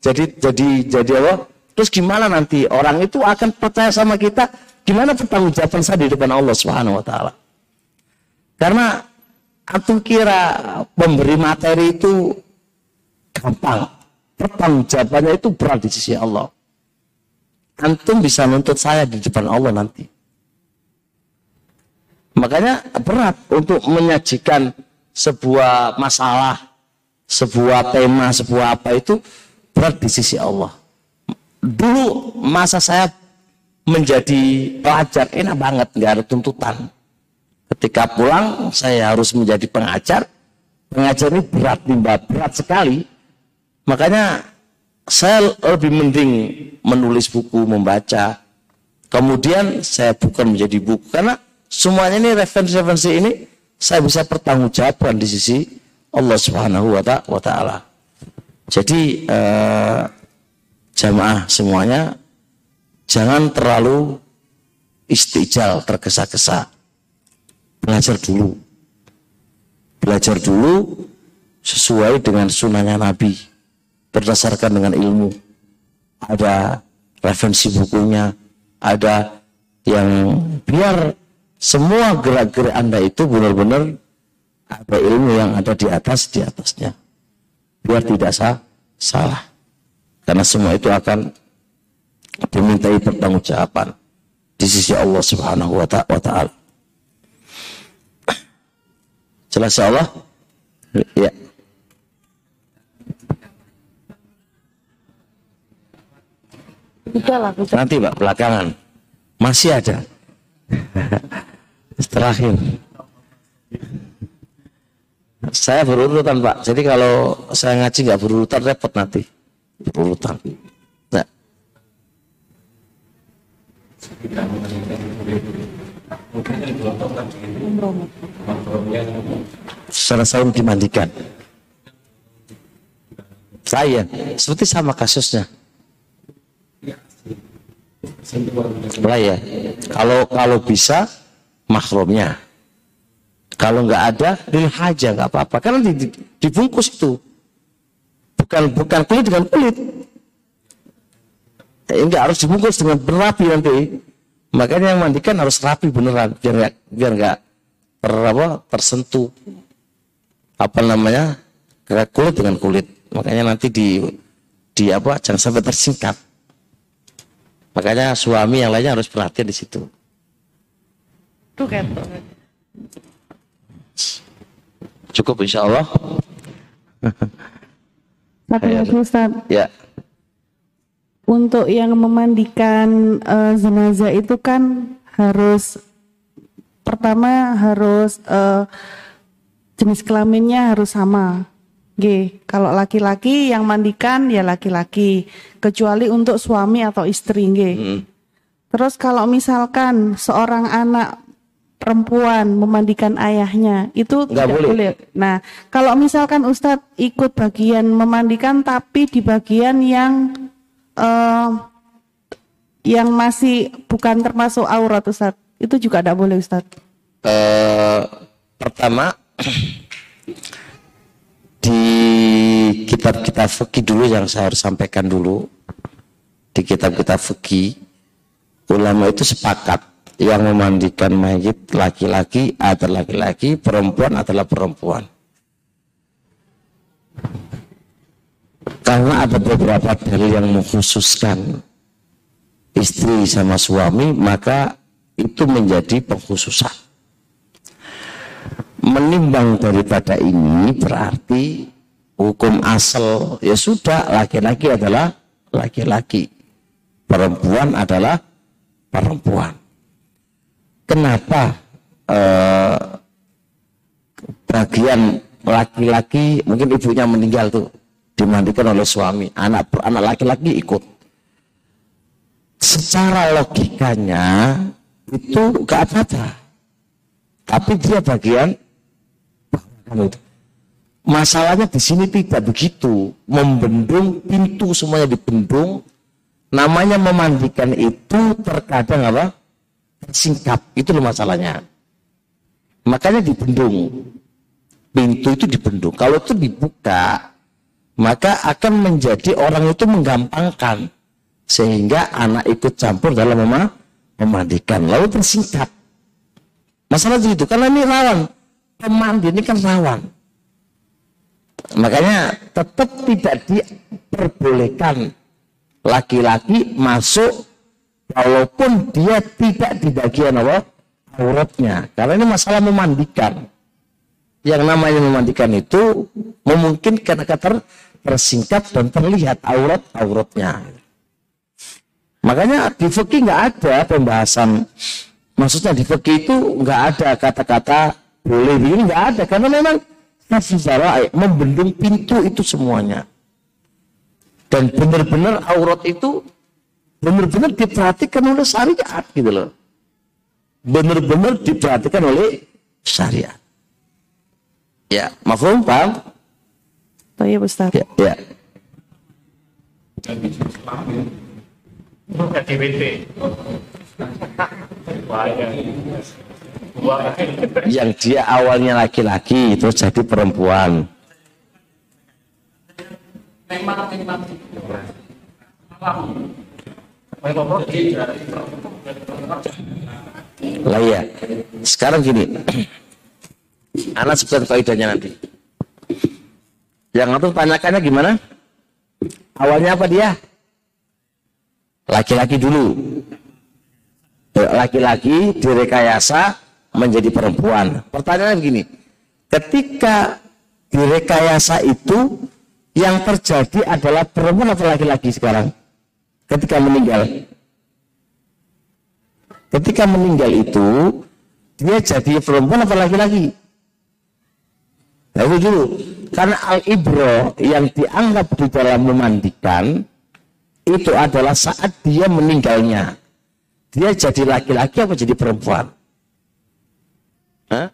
jadi jadi jadi apa? Terus gimana nanti orang itu akan percaya sama kita? Gimana pertanggungjawaban saya di depan Allah Subhanahu Wa Taala? Karena antum kira pemberi materi itu gampang. Pertanggungjawabannya itu berat di sisi Allah. Antum bisa nuntut saya di depan Allah nanti. Makanya berat untuk menyajikan sebuah masalah, sebuah tema, sebuah apa itu berat di sisi Allah. Dulu masa saya menjadi pelajar enak banget, nggak ada tuntutan. Ketika pulang saya harus menjadi pengajar, pengajar ini berat nimba berat sekali. Makanya saya lebih mending menulis buku, membaca. Kemudian saya bukan menjadi buku karena Semuanya ini referensi-referensi ini saya bisa pertanggungjawabkan di sisi Allah Subhanahu wa taala. Jadi eh, jamaah semuanya jangan terlalu istijal tergesa-gesa. Belajar dulu. Belajar dulu sesuai dengan sunnahnya Nabi. Berdasarkan dengan ilmu. Ada referensi bukunya. Ada yang biar semua gerak-gerik Anda itu benar-benar ada ilmu yang ada di atas di atasnya. Biar tidak sah, salah. Karena semua itu akan dimintai pertanggungjawaban di sisi Allah Subhanahu wa taala. Jelas ya Allah? Ya. Nanti Pak belakangan masih ada. Terakhir. Saya berurutan Pak. Jadi kalau saya ngaji nggak berurutan repot nanti. Berurutan. Nah. Selesai dimandikan. Saya seperti sama kasusnya. Lah ya. Kalau kalau bisa mahrumnya. Kalau nggak ada, lil haja nggak apa-apa. Karena di, dibungkus itu. Bukan bukan kulit dengan kulit. Ya, enggak harus dibungkus dengan berapi nanti. Makanya yang mandikan harus rapi beneran biar nggak biar nggak ter, apa, tersentuh apa namanya kulit dengan kulit. Makanya nanti di di apa jangan sampai tersingkat. Makanya suami yang lainnya harus perhatian di situ. Tuh Cukup insya Allah. Satu lagi Ustaz. Ya. Untuk yang memandikan uh, jenazah itu kan harus pertama harus uh, jenis kelaminnya harus sama Nggih, kalau laki-laki yang mandikan ya laki-laki, kecuali untuk suami atau istri nggih. Hmm. Terus kalau misalkan seorang anak perempuan memandikan ayahnya, itu Nggak tidak boleh. boleh. Nah, kalau misalkan Ustadz ikut bagian memandikan tapi di bagian yang eh, yang masih bukan termasuk aurat Ustadz, itu juga tidak boleh Ustadz. Eh, pertama di kitab-kitab fikih dulu yang saya harus sampaikan dulu di kitab-kitab fikih ulama itu sepakat yang memandikan mayit laki-laki adalah laki-laki perempuan adalah perempuan. Karena ada beberapa dalil yang mengkhususkan istri sama suami maka itu menjadi pengkhususan. Menimbang daripada ini berarti hukum asal ya sudah laki-laki adalah laki-laki perempuan adalah perempuan kenapa eh, bagian laki-laki mungkin ibunya meninggal tuh dimandikan oleh suami anak anak laki-laki ikut secara logikanya itu gak apa-apa tapi dia bagian. Masalahnya di sini tidak begitu. Membendung pintu semuanya dibendung. Namanya memandikan itu terkadang apa? Tersingkap. Itu loh masalahnya. Makanya dibendung. Pintu itu dibendung. Kalau itu dibuka, maka akan menjadi orang itu menggampangkan. Sehingga anak ikut campur dalam mema- memandikan. Lalu tersingkap. Masalah itu karena ini rawan pemandi ini kan rawan. Makanya tetap tidak diperbolehkan laki-laki masuk walaupun dia tidak di bagian apa auratnya. Karena ini masalah memandikan. Yang namanya memandikan itu memungkinkan agar ter- tersingkap dan terlihat aurat-auratnya. Makanya di fikih nggak ada pembahasan. Maksudnya di fikih itu nggak ada kata-kata boleh begini nggak ada karena memang secara membendung pintu itu semuanya dan benar-benar aurat itu benar-benar diperhatikan oleh syariat gitu loh benar-benar diperhatikan oleh syariat ya mafhum paham Oh iya Ustadz. ya, ya. Yang dia awalnya laki-laki terus jadi perempuan memang memang lah ya sekarang gini. Anak sebutkan faedahnya nanti. Yang itu tanyakannya gimana? Awalnya apa dia? Laki-laki dulu. Laki-laki direkayasa menjadi perempuan. Pertanyaannya begini. Ketika direkayasa itu yang terjadi adalah perempuan atau laki-laki sekarang ketika meninggal. Ketika meninggal itu dia jadi perempuan atau laki-laki? Nah itu dulu. Karena al-ibro yang dianggap di dalam memandikan itu adalah saat dia meninggalnya. Dia jadi laki-laki apa jadi perempuan? Hah?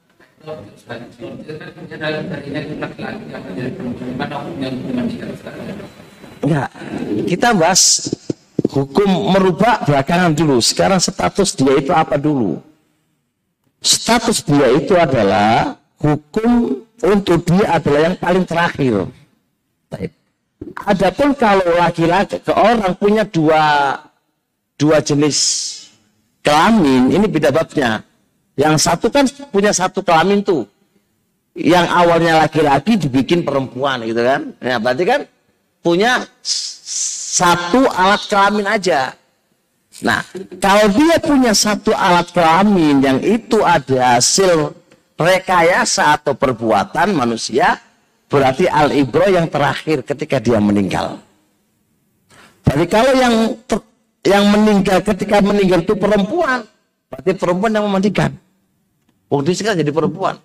Enggak, kita bahas hukum merubah belakangan dulu. Sekarang status dia itu apa dulu? Status dia itu adalah hukum untuk dia adalah yang paling terakhir. Adapun kalau laki-laki ke orang punya dua dua jenis kelamin, ini beda babnya. Yang satu kan punya satu kelamin tuh. Yang awalnya laki-laki dibikin perempuan gitu kan. Ya, berarti kan punya satu alat kelamin aja. Nah, kalau dia punya satu alat kelamin yang itu ada hasil rekayasa atau perbuatan manusia, berarti al-ibro yang terakhir ketika dia meninggal. Jadi kalau yang ter- yang meninggal ketika meninggal itu perempuan, berarti perempuan yang memandikan. Waktu kan jadi perempuan.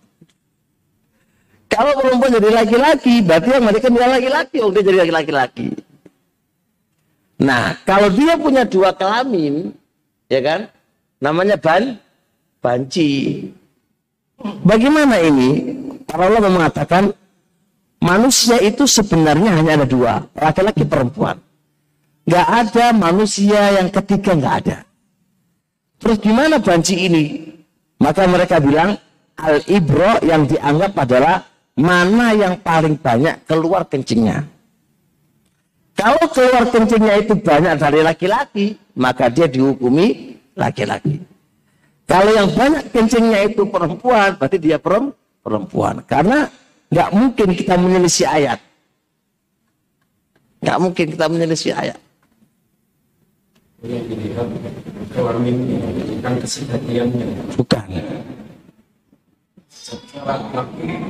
Kalau perempuan jadi laki-laki, berarti yang melahirkan dia laki-laki, dia jadi laki-laki. Nah, kalau dia punya dua kelamin, ya kan, namanya ban, banci. Bagaimana ini? Para ulama mengatakan manusia itu sebenarnya hanya ada dua, laki-laki perempuan. Gak ada manusia yang ketiga nggak ada. Terus gimana banci ini? Maka mereka bilang al ibro yang dianggap adalah mana yang paling banyak keluar kencingnya. Kalau keluar kencingnya itu banyak dari laki-laki, maka dia dihukumi laki-laki. Kalau yang banyak kencingnya itu perempuan, berarti dia perempuan. Karena nggak mungkin kita menyelisih ayat. Nggak mungkin kita menyelisih ayat. bukan kesehariannya Bukan. secara laki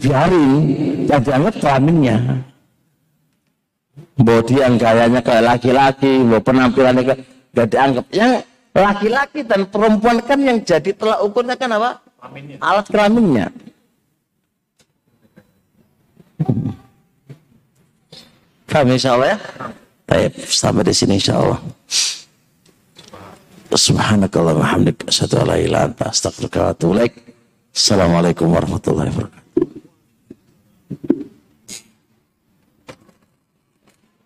biarin yang dianggap kelaminnya yang gayanya kayak laki-laki bahwa penampilannya kayak gak dianggap. Yang laki-laki dan perempuan kan yang jadi telak ukurnya kan apa? Kelaminnya alat kelaminnya. Paham insya Allah ya? Baik, sampai di sini insya Allah Subhanakallah wa hamdik. Assalamualaikum warahmatullahi wabarakatuh